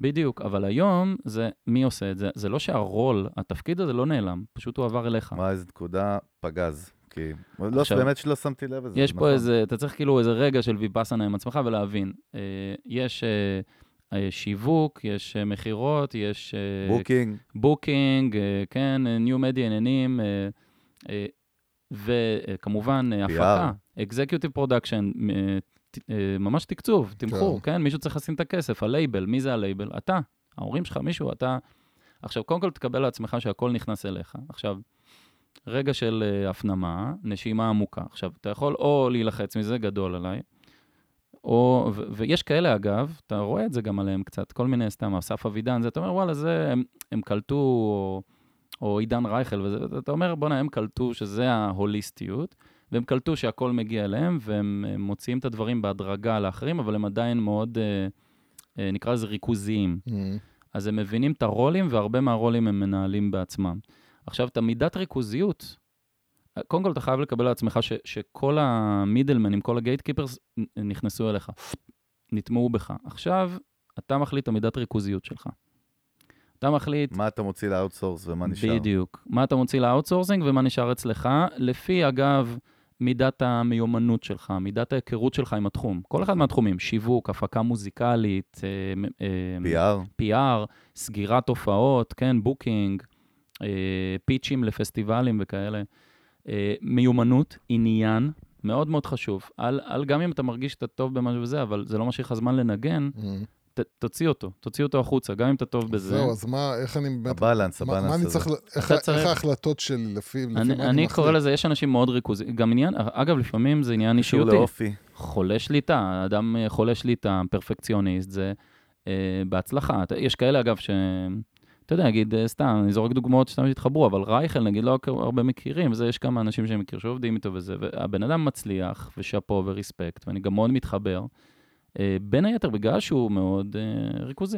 בדיוק, אבל היום זה, מי עושה את זה? זה לא שהרול, התפקיד הזה לא נעלם, פשוט הוא עבר אליך. מה, איזה נקודה פגז. כי... לא, עכשיו, באמת שלא שמתי לב לזה. יש נכון. פה איזה, אתה צריך כאילו איזה רגע של ויפאסנה עם עצמך ולהבין. אה, יש אה, שיווק, יש אה, מכירות, יש אה, booking. booking, אה, כן, new media עניינים, אה, אה, וכמובן אה. הפקה, executive production, אה, ממש תקצוב, תמחור, כן, מישהו צריך לשים את הכסף, הלייבל, מי זה הלייבל? אתה, ההורים שלך, מישהו, אתה... עכשיו, קודם כל תקבל לעצמך שהכל נכנס אליך. עכשיו, רגע של הפנמה, נשימה עמוקה. עכשיו, אתה יכול או להילחץ מזה, גדול עליי, או, ו- ויש כאלה, אגב, אתה רואה את זה גם עליהם קצת, כל מיני, סתם, אסף אבידן, זה, אתה אומר, וואלה, זה, הם, הם קלטו, או, או עידן רייכל, וזה, אתה אומר, בואנה, הם קלטו שזה ההוליסטיות, והם קלטו שהכל מגיע אליהם, והם הם מוציאים את הדברים בהדרגה לאחרים, אבל הם עדיין מאוד, אה, אה, נקרא לזה ריכוזיים. Mm, אז הם מבינים את הרולים, והרבה מהרולים הם מנהלים בעצמם. עכשיו, את המידת ריכוזיות, קודם כל אתה חייב לקבל על עצמך ש, שכל המידלמנים, כל הגייט קיפרס נכנסו אליך, נטמעו בך. עכשיו, אתה מחליט את המידת ריכוזיות שלך. אתה מחליט מה אתה מוציא ל outsource ומה נשאר? בדיוק. מה אתה מוציא ל outsourcing ומה נשאר אצלך, לפי, אגב, מידת המיומנות שלך, מידת ההיכרות שלך עם התחום. כל אחד מהתחומים, שיווק, הפקה מוזיקלית, אה, אה, PR? PR, סגירת הופעות, כן, booking, אה, פיצ'ים לפסטיבלים וכאלה. אה, מיומנות, עניין, מאוד מאוד חשוב. על, על גם אם אתה מרגיש שאתה טוב במשהו וזה, אבל זה לא משאיר לך זמן לנגן, mm. ת, תוציא אותו, תוציא אותו החוצה, גם אם אתה טוב בזה. זהו, אז מה, איך אני באמת... הבלנס, מה- הבלנס מה אני. צריך, איך צריך- איך ההחלטות שלי, לפי לפי מה אני, אני אני מחליט? קורא לזה, יש אנשים מאוד ריכוזיים, גם עניין, אגב, לפעמים זה עניין קשור אישיותי. לאופי. חולה שליטה, אדם אה, חולה שליטה, פרפקציוניסט, זה אה, בהצלחה. יש כאלה, אגב, ש... אתה יודע, נגיד, אה, סתם, אני זורק דוגמאות שסתם התחברו, אבל רייכל, נגיד, לא הרבה מכירים, וזה, יש כמה אנשים שאני מכיר שעובדים איתו וזה, והבן אדם מצליח, ושאפו וריספקט, ואני גם מאוד מתחבר, אה, בין היתר בגלל שהוא מאוד אה, ריכוזי.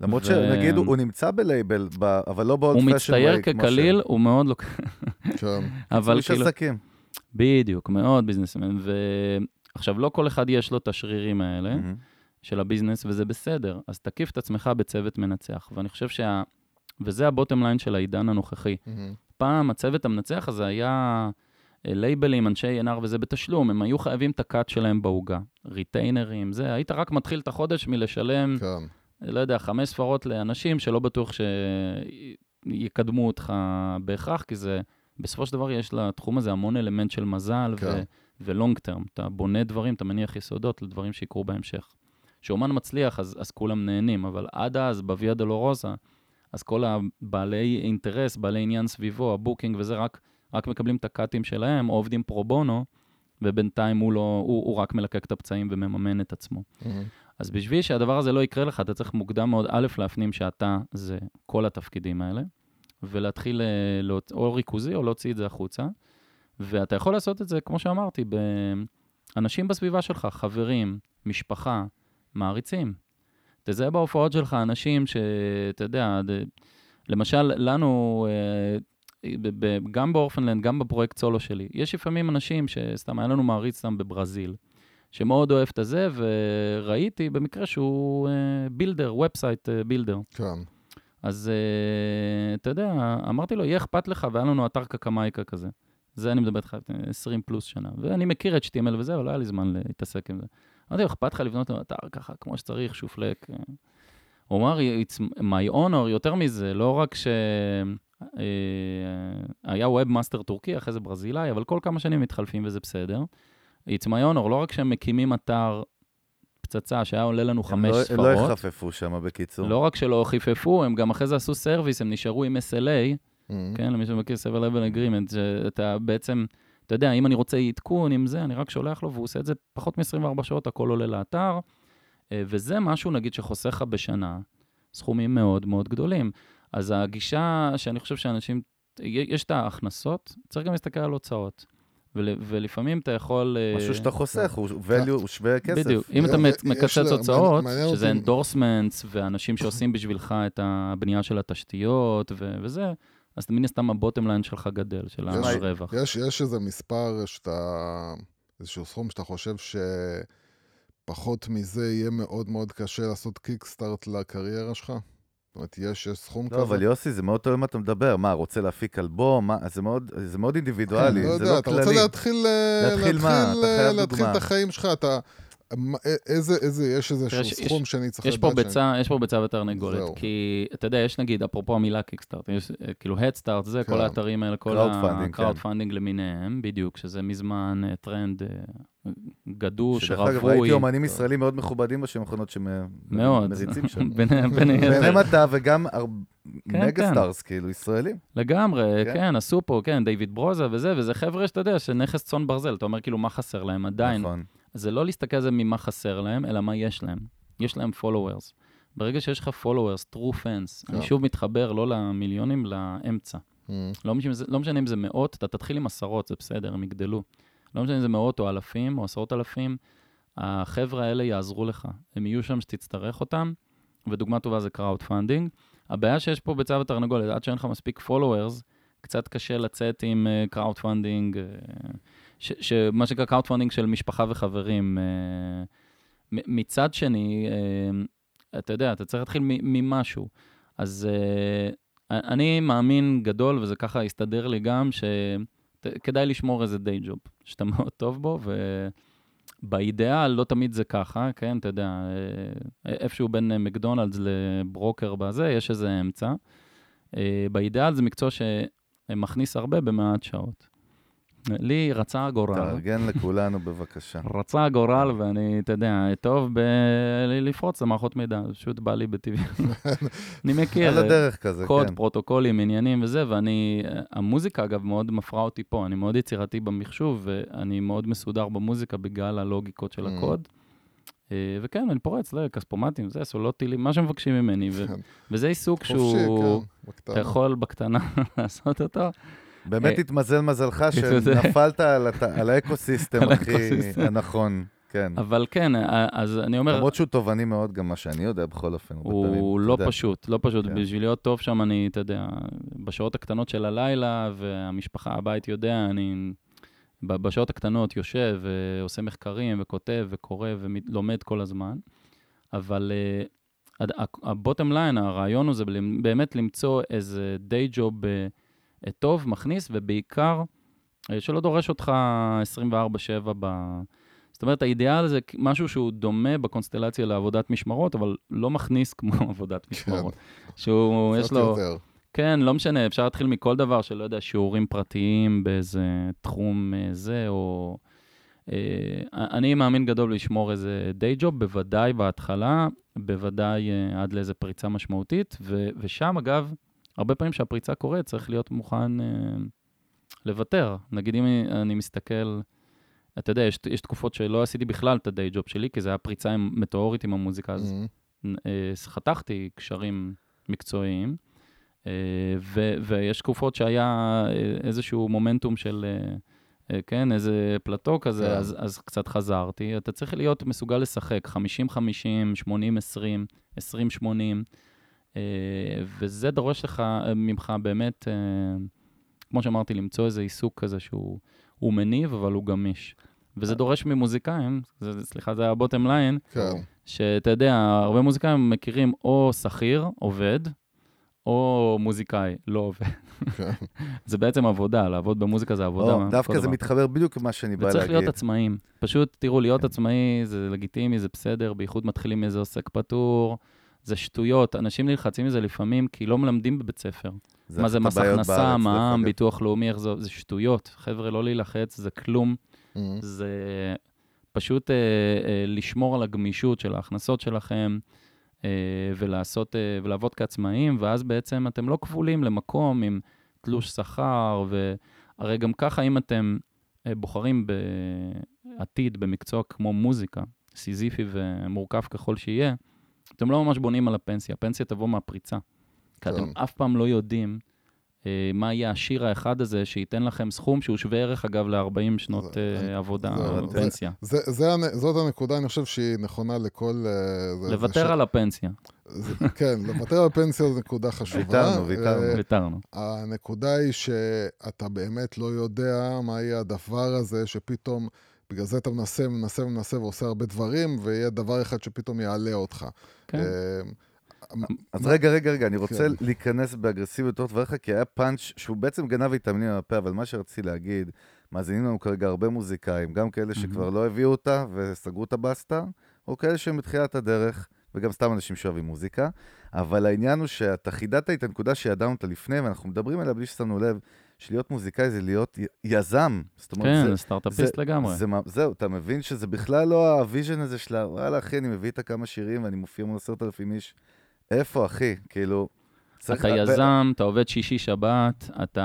למרות ו- שנגיד הוא הוא נמצא בלייבל, ב- אבל לא בעוד הוא פאשן מצטייר ווי, כמו ש- כקליל, הוא מאוד לא... כן. אבל איש כאילו... עסקים. בדיוק, מאוד businessman. ועכשיו, לא כל אחד יש לו את השרירים האלה. מהמם. של הביזנס, וזה בסדר. אז תקיף את עצמך בצוות מנצח. ואני חושב שה... וזה ה bottom line של העידן הנוכחי. מהמם. פעם הצוות המנצח הזה היה אה, לייבלים, אנשי A&R וזה בתשלום, הם היו חייבים את ה cut שלהם בעוגה. ריטיינרים, זה, היית רק מתחיל את החודש מלשלם, כן. לא יודע, חמש ספרות לאנשים שלא בטוח שיקדמו אותך בהכרח, כי זה, בסופו של דבר יש לתחום הזה המון אלמנט של מזל כן. ו long term. אתה בונה דברים, אתה מניח יסודות לדברים שיקרו בהמשך. כשאומן מצליח, אז, אז כולם נהנים, אבל עד אז, בוויה דולורוזה, אז כל הבעלי אינטרס, בעלי עניין סביבו, ה booking וזה, רק, רק מקבלים את הקאטים שלהם, או עובדים פרו בונו, ובינתיים הוא, לא, הוא, הוא רק מלקק את הפצעים ומממן את עצמו. מהמם. אז בשביל שהדבר הזה לא יקרה לך, אתה צריך מוקדם מאוד, א', להפנים שאתה זה כל התפקידים האלה, ולהתחיל להוצ- או ריכוזי או להוציא את זה החוצה. ואתה יכול לעשות את זה, כמו שאמרתי, באנשים בסביבה שלך, חברים, משפחה, מעריצים. תזהה בהופעות שלך אנשים שאתה יודע, למשל, לנו, אה, גם ב Orphaned Land, גם בפרויקט סולו שלי, יש לפעמים אנשים שסתם, היה לנו מעריץ סתם בברזיל, שמאוד אוהב את הזה, וראיתי במקרה שהוא אה, builder, website אה, builder. כן. אז אתה יודע, אמרתי לו, יהיה אכפת לך, והיה לנו אתר קקמייקה כזה. זה אני מדבר איתך לפני 20 פלוס שנה. ואני מכיר את HTML וזה, אבל לא היה לי זמן להתעסק עם זה. אמרתי לו, אכפת לך לבנות לנו אתר ככה, כמו שצריך, שופלק. אה." הוא אמר, it's my honor, יותר מזה, לא רק שהיה webmaster טורקי, אחרי זה ברזילאי, אבל כל כמה שנים מתחלפים וזה בסדר. it's my honor, לא רק שהם מקימים אתר פצצה שהיה עולה לנו חמש לא- ספרות. הם לא יחפפו שם, בקיצור. לא רק שלא חיפפו, הם גם אחרי זה עשו service, הם נשארו עם SLA, מהמם. כן, למי שמכיר, Service Level Agreement, שאתה בעצם, אתה יודע, אם אני רוצה עדכון עם זה, אני רק שולח לו, והוא עושה את זה פחות מ-24 שעות, הכל עולה לאתר, אה, וזה משהו, נגיד, שחוסך לך בשנה סכומים מאוד מאוד גדולים. אז הגישה שאני חושב שאנשים, יש את ההכנסות, צריך גם להסתכל על הוצאות. ול, ולפעמים אתה יכול... אה, משהו שאתה חוסך, הוא value, הוא שווה כסף. בדיוק. אם אתה מקצץ הוצאות, שזה endorsements, ואנשים שעושים בשבילך את הבנייה של התשתיות וזה, אז מן הסתם ה bottom line שלך גדל, של יש- הרווח. יש, יש איזה מספר שאתה, איזשהו סכום שאתה חושב שפחות מזה יהיה מאוד מאוד קשה לעשות kickstart לקריירה שלך? זאת אומרת, יש, יש סכום כזה? לא, אבל יוסי, זה מאוד תלוי מה אתה מדבר. מה, רוצה להפיק אלבום? מה, זה מאוד, זה מאוד אינדיבידואלי, לא זה יודע, לא אתה כללי. רוצה להתחיל, אה, להתחיל מה? אתה אה, להתחיל. את החיים שלך, אתה... מה- א- איזה, איזה, יש איזשהו יש- סכום שאני צריך יש לדעת פה ביצה, יש פה ביצה ותרנגולת. כי אתה יודע, יש נגיד, אפרופו המילה kickstart, יש אה, כאילו Headstart, זה, כל כן. האתרים האלה, כל Crowdfunding, ה-crowd כן. למיניהם, בדיוק, שזה מזמן אה, טרנד אה, גדוש, שדרך אגב, ראיתי אומנים ישראלים מאוד מכובדים מאוד, שמריצים שם. היתר. ביניהם אתה וגם כן. mega stars, כאילו, ישראלים. לגמרי, כן. כן, עשו פה, כן, דיוויד ברוזה וזה, וזה חבר'ה שאתה יודע, שנכסי צאן ברזל, אתה אומר כאילו, מה חסר להם עדיין? נכון. זה לא להסתכל על זה ממה חסר להם, אלא מה יש להם. יש להם followers. ברגע שיש לך followers, true fans, כן. אני שוב מתחבר לא למיליונים, לאמצע. Mm, לא משנה, לא משנה אם זה מאות, אתה תתחיל עם עשרות, זה בסדר, הם יגדלו. לא משנה אם זה מאות או אלפים או עשרות אלפים, החבר'ה האלה יעזרו לך. הם יהיו שם שתצטרך אותם, ודוגמה טובה זה crowdfunding. הבעיה שיש פה ביצה ותרנגולת, עד שאין לך מספיק followers, קצת קשה לצאת עם crowdfunding, מה שנקרא crowdfunding של משפחה וחברים. אה, מצד שני, אה, אתה יודע, אתה צריך להתחיל ממשהו. אז אה, אני מאמין גדול, וזה ככה הסתדר לי גם, שכדאי לשמור איזה day job, שאתה מאוד טוב בו, ובאידאל לא תמיד זה ככה, כן, אתה יודע, איפשהו בין מקדונלדס לברוקר בזה, יש איזה אמצע. באידאל זה מקצוע שמכניס הרבה במעט שעות. לי רצה הגורל. תארגן לכולנו בבקשה. רצה הגורל, ואני, אתה יודע, טוב בלפרוץ למערכות מידע, זה פשוט בא לי בטבעי. אני מכיר על הדרך כזה, קוד, כן. פרוטוקולים, עניינים וזה, ואני, המוזיקה אגב מאוד מפרה אותי פה, אני מאוד יצירתי במחשוב, ואני מאוד מסודר במוזיקה בגלל הלוגיקות של Mm. הקוד. אה, וכן, אני פורץ לכספומטים, זה, סוללות טילים, מה שמבקשים ממני. וזה עיסוק שהוא, כן, אתה. יכול בקטנה לעשות אותו. באמת אה, התמזל מזלך שנפלת על האקוסיסטם הכי. הנכון, כן. אבל כן, אה, אז אני אומר, למרות שהוא תובעני מאוד, גם מה שאני יודע בכל אופן. הוא לא יודע. פשוט, לא פשוט. כן. בשביל להיות טוב שם, אני, אתה יודע, בשעות הקטנות של הלילה, והמשפחה, הבית יודע, אני בשעות הקטנות יושב ועושה מחקרים וכותב וקורא ולומד כל הזמן. אבל הבוטם ליין, הרעיון הוא זה באמת למצוא איזה דיי ג'וב uh, טוב, מכניס, ובעיקר uh, שלא דורש אותך 24/7 ב... זאת אומרת, האידיאל זה משהו שהוא דומה בקונסטלציה לעבודת משמרות, אבל לא מכניס כמו עבודת משמרות. שהוא, יש לו... יותר. כן, לא משנה, אפשר להתחיל מכל דבר שלא יודע, שיעורים פרטיים באיזה תחום אה, זה, או... אה, אני מאמין גדול לשמור איזה דיי ג'וב, בוודאי בהתחלה, בוודאי אה, עד לאיזה פריצה משמעותית, ו- ושם, אגב, הרבה פעמים שהפריצה קורית, צריך להיות מוכן אה, לוותר. נגיד, אם אני, מסתכל, אתה יודע, יש, יש תקופות שלא עשיתי בכלל את הדיי ג'וב שלי, כי זה היה פריצה מטאורית עם המוזיקה, אז Mhm. אה, חתכתי קשרים מקצועיים, אה, ו- ויש תקופות שהיה אה, איזשהו מומנטום של, אה, אה, כן, איזה פלטו כזה, כן. אז, אז קצת חזרתי. אתה צריך להיות מסוגל לשחק 50-50, 80-20, 20-80, אה, וזה דורש לך, אה, ממך באמת, אה, כמו שאמרתי, למצוא איזה עיסוק כזה שהוא הוא מניב, אבל הוא גמיש. וזה דורש ממוזיקאים, זה, סליחה, זה הבוטם ליין, כן. שאתה יודע, הרבה מוזיקאים מכירים או שכיר, עובד, או מוזיקאי, לא עובד. כן. זה בעצם עבודה, לעבוד במוזיקה זה עבודה. או, מה- דווקא זה דבר. מתחבר בדיוק למה שאני בא וצריך להגיד. להיות עצמאים. פשוט, תראו, להיות כן. עצמאי זה לגיטימי, זה בסדר, בייחוד מתחילים מאיזה עוסק פטור, זה שטויות. אנשים נלחצים מזה לפעמים כי לא מלמדים בבית ספר. מה זה מס הכנסה, מע"מ. ביטוח לאומי, איך זה, זה שטויות. חבר'ה, לא להילחץ, זה כלום. Mhm. זה פשוט אה, אה, לשמור על הגמישות של ההכנסות שלכם אה, ולעשות, אה, ולעבוד כעצמאים, ואז בעצם אתם לא כבולים למקום עם תלוש שכר, והרי גם ככה, אם אתם אה, בוחרים בעתיד במקצוע כמו מוזיקה, סיזיפי ומורכב ככל שיהיה, אתם לא ממש בונים על הפנסיה, הפנסיה תבוא מהפריצה. כי אתם כן. אף פעם לא יודעים אה, מה יהיה השיר האחד הזה שייתן לכם סכום שהוא שווה ערך, אגב, ל-40 שנות זה- אה, עבודה, זה- זה- פנסיה. זה, זה, הנ- זאת הנקודה, אני חושב שהיא נכונה לכל... אה, זה- זה לוותר על הפנסיה, זה, כן, לוותר על פנסיה זו נקודה חשובה. ויתרנו, ויתרנו. אה, ויתרנו. הנקודה היא שאתה באמת לא יודע מה יהיה הדבר הזה, שפתאום, בגלל זה אתה מנסה, מנסה, מנסה ועושה הרבה דברים, ויהיה דבר אחד שפתאום יעלה אותך. כן. אה, אז רגע, רגע, רגע, אני רוצה כן. להיכנס באגרסיביות בתוך דבריך, כי היה פאנץ' שהוא בעצם גנבת לי ת'מילים מהפה, אבל מה שרציתי להגיד, מאזינים לנו כרגע הרבה מוזיקאים, גם כאלה שכבר לא הביאו אותה וסגרו את הבסטה, או כאלה שהם בתחילת הדרך, וגם סתם אנשים שאוהבים מוזיקה, אבל העניין הוא שאתה חידדת את הנקודה שידענו אותה לפני, ואנחנו מדברים עליה בלי ששמנו לב, שלהיות מוזיקאי זה להיות יזם. זאת אומרת, כן, זה, סטארט-אפיסט לגמרי. זה, מה- זהו, אתה מבין שזה בכלל לא ה vision הזה של וואלה, אחי, אני מביא את הכמה שירים ואני מופיע מול עשרת אלפים איש. איפה, אחי? כאילו... אתה ו- יזם, אתה עובד שישי-שבת, אתה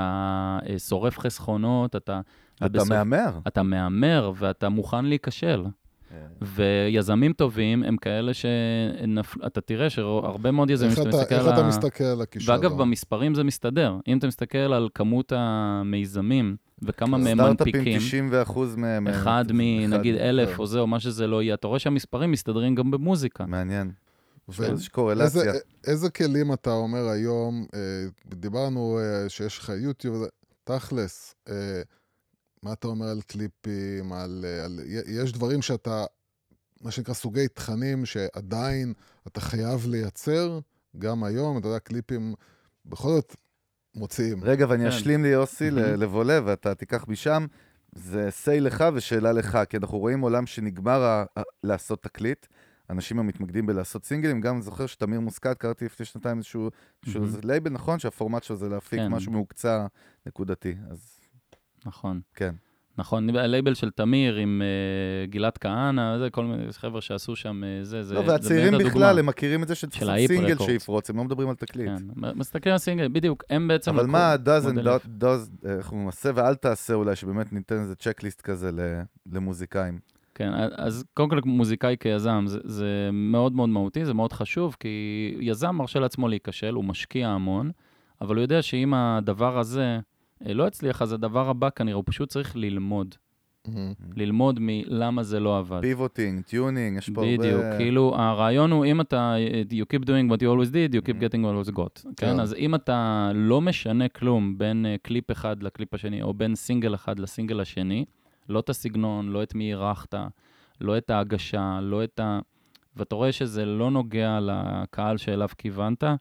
אה, שורף חסכונות, אתה... אתה ובסוף- מהמר. אתה מהמר ואתה מוכן להיכשל. ויזמים טובים הם כאלה שאתה תראה שהרבה מאוד יזמים, איך שאתה אתה, מסתכל איך על אתה ה- מסתכל על הכישרון? ואגב, במספרים זה מסתדר. אם אתה מסתכל על כמות המיזמים וכמה כן. מהם סטארט-אפים, מנפיקים, 90% מהם... אחד מנגיד אלף כן. או זה, או מה שזה לא יהיה, אתה רואה שהמספרים מסתדרים גם במוזיקה. מעניין. יש קורלציה. איזה כלים אתה אומר היום, אה, דיברנו אה, שיש לך יוטיוב, תכלס, אה, מה אתה אומר על קליפים, על, על... יש דברים שאתה, מה שנקרא סוגי תכנים שעדיין אתה חייב לייצר, גם היום, אתה יודע, קליפים בכל זאת מוציאים. רגע, ואני כן. אשלים לי, יוסי. לבולה, ואתה תיקח משם. זה סיי לך ושאלה לך, כי אנחנו רואים עולם שנגמר ה- ה- לעשות תקליט. אנשים המתמקדים בלעשות סינגלים, גם זוכר שתמיר מוסקת, קראתי לפני שנתיים איזשהו לייבל, נכון? שהפורמט שלו זה להפיק כן. משהו מהוקצע נקודתי. אז נכון. כן. נכון, הלייבל של תמיר עם uh, גלעד כהנא, זה כל מיני חבר'ה שעשו שם uh, זה, זה לא, זה והצעירים באמת בכלל. הם מכירים את זה שצריך של סינגל רקורדס. שיפרוץ, הם לא מדברים על תקליט. כן, מסתכלים על סינגל, בדיוק, הם בעצם... אבל מה does and מודל not does, איך הוא מעשה ואל תעשה אולי, שבאמת ניתן איזה צ'קליסט כזה למוזיקאים. כן, אז קודם כל מוזיקאי כיזם, זה, זה מאוד מאוד מהותי, זה מאוד חשוב, כי יזם מרשה לעצמו להיכשל, הוא משקיע המון, אבל הוא יודע שאם הדבר הזה לא הצליח, אז הדבר הבא כנראה, הוא פשוט צריך ללמוד. מהמם. ללמוד מלמה זה לא עבד. pivoting, tuning, יש פה הרבה... בדיוק, כאילו הרעיון הוא אם אתה, you keep doing what you always did, you keep Mhm. getting what you always got, כן. כן? אז אם אתה לא משנה כלום בין אה, קליפ אחד לקליפ השני, או בין סינגל אחד לסינגל השני, לא את הסגנון, לא את מי אירחת, לא את ההגשה, לא את ה... ואתה רואה שזה לא נוגע לקהל שאליו כיוונת, אה,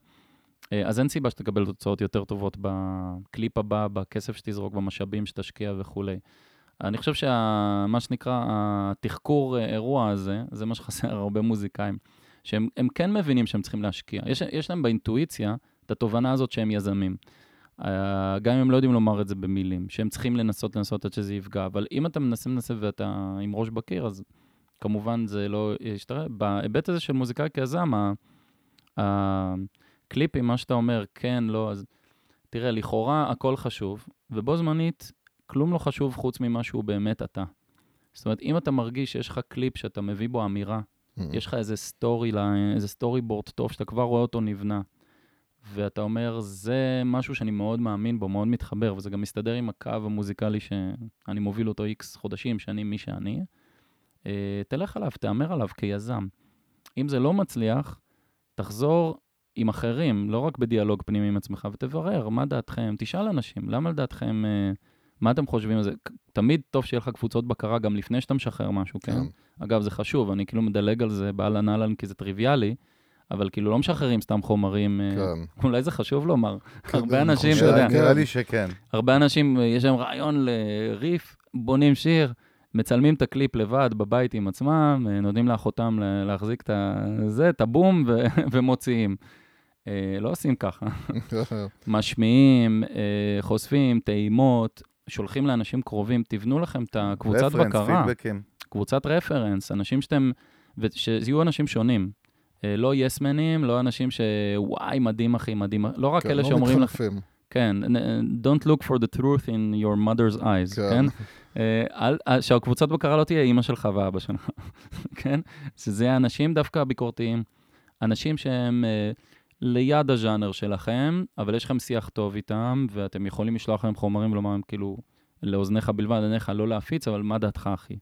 אז אין סיבה שתקבל תוצאות יותר טובות בקליפ הבא, בכסף שתזרוק, במשאבים שתשקיע וכולי. אני חושב שמה שנקרא, התחקור אה, אירוע הזה, זה מה שחסר הרבה מוזיקאים, שהם הם כן מבינים שהם צריכים להשקיע. יש, יש להם באינטואיציה את התובנה הזאת שהם יזמים. אה, גם אם הם לא יודעים לומר את זה במילים, שהם צריכים לנסות לנסות עד שזה יפגע, אבל אם אתה מנסה מנסה ואתה עם ראש בקיר, אז כמובן זה לא ישתרע. בהיבט הזה של מוזיקאי כיזם, ה- הקליפים, מה שאתה אומר, כן, לא, אז תראה, לכאורה הכל חשוב, ובו זמנית, כלום לא חשוב חוץ ממה שהוא באמת אתה. זאת אומרת, אם אתה מרגיש שיש לך קליפ שאתה מביא בו אמירה, מהמם. יש לך איזה story, איזה storyboard טוב, שאתה כבר רואה אותו נבנה, ואתה אומר, זה משהו שאני מאוד מאמין בו, מאוד מתחבר, וזה גם מסתדר עם הקו המוזיקלי שאני מוביל אותו איקס חודשים, שאני מי שאני, אה, תלך עליו, תהמר עליו כיזם. אם זה לא מצליח, תחזור עם אחרים, לא רק בדיאלוג פנימי עם עצמך, ותברר מה דעתכם, תשאל אנשים, למה לדעתכם, אה, מה אתם חושבים על זה? תמיד טוב שיהיה לך קבוצות בקרה גם לפני שאתה משחרר משהו, כן? כן. אגב, זה חשוב, אני כאילו מדלג על זה באהלן אהלן כי זה טריוויאלי, אבל כאילו לא משחררים סתם חומרים, אה, כן. אולי זה חשוב לומר. הרבה אני אנשים, אתה יודע, כן. נראה לי שכן. הרבה אנשים, אה, יש להם רעיון לריף, בונים שיר, מצלמים את הקליפ לבד בבית עם עצמם, נותנים לאחותם לה- להחזיק את זה, את הבום, ו- ומוציאים. אה, לא עושים ככה. משמיעים, אה, חושפים, טעימות, שולחים לאנשים קרובים, תבנו לכם את הקבוצת רפרנס, בקרה. פידבקים. קבוצת רפרנס, אנשים שאתם, ושיהיו אנשים שונים. אה, לא יסמנים, לא אנשים שוואי, מדהים אחי, מדהים, לא רק כן, אלה לא שאומרים מתחלפים. כן, don't look for the truth in your mother's eyes, כן. כן? שהקבוצת בקרה לא תהיה אימא שלך ואבא שלך, כן? שזה האנשים דווקא הביקורתיים, אנשים שהם ליד הז'אנר שלכם, אבל יש לכם שיח טוב איתם, ואתם יכולים לשלוח להם חומרים ולומר להם כאילו, לאוזניך בלבד, עיניך לא להפיץ, אבל מה דעתך, אחי?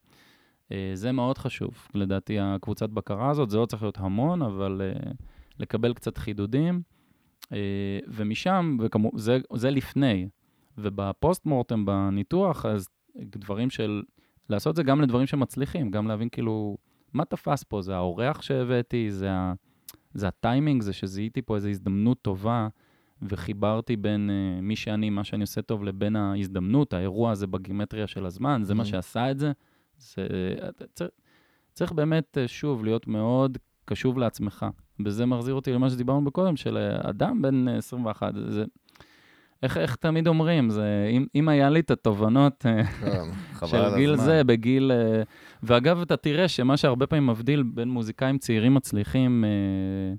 אה, זה מאוד חשוב, לדעתי, הקבוצת בקרה הזאת, זה לא צריך להיות המון, אבל אה, לקבל קצת חידודים. אה, ומשם, וכמו, זה, זה לפני, ובפוסט מורטם, בניתוח, אז דברים של, לעשות זה גם לדברים שמצליחים, גם להבין כאילו, מה תפס פה? זה האורח שהבאתי, זה, ה, זה הטיימינג, זה שזיהיתי פה איזו הזדמנות טובה, וחיברתי בין uh, מי שאני, מה שאני עושה טוב, לבין ההזדמנות, האירוע הזה בגימטריה של הזמן, זה מה Mhm. שעשה את זה. זה אתה צריך, צריך באמת, אה, שוב, להיות מאוד קשוב לעצמך. וזה מחזיר אותי למה שדיברנו בקודם, של אה, אדם בן אה, 21. זה, איך, איך תמיד אומרים, זה, אם, אם היה לי את התובנות אה, כן. של גיל הזמן. זה, בגיל... אה, ואגב, אתה תראה שמה שהרבה פעמים מבדיל בין מוזיקאים צעירים מצליחים, אה,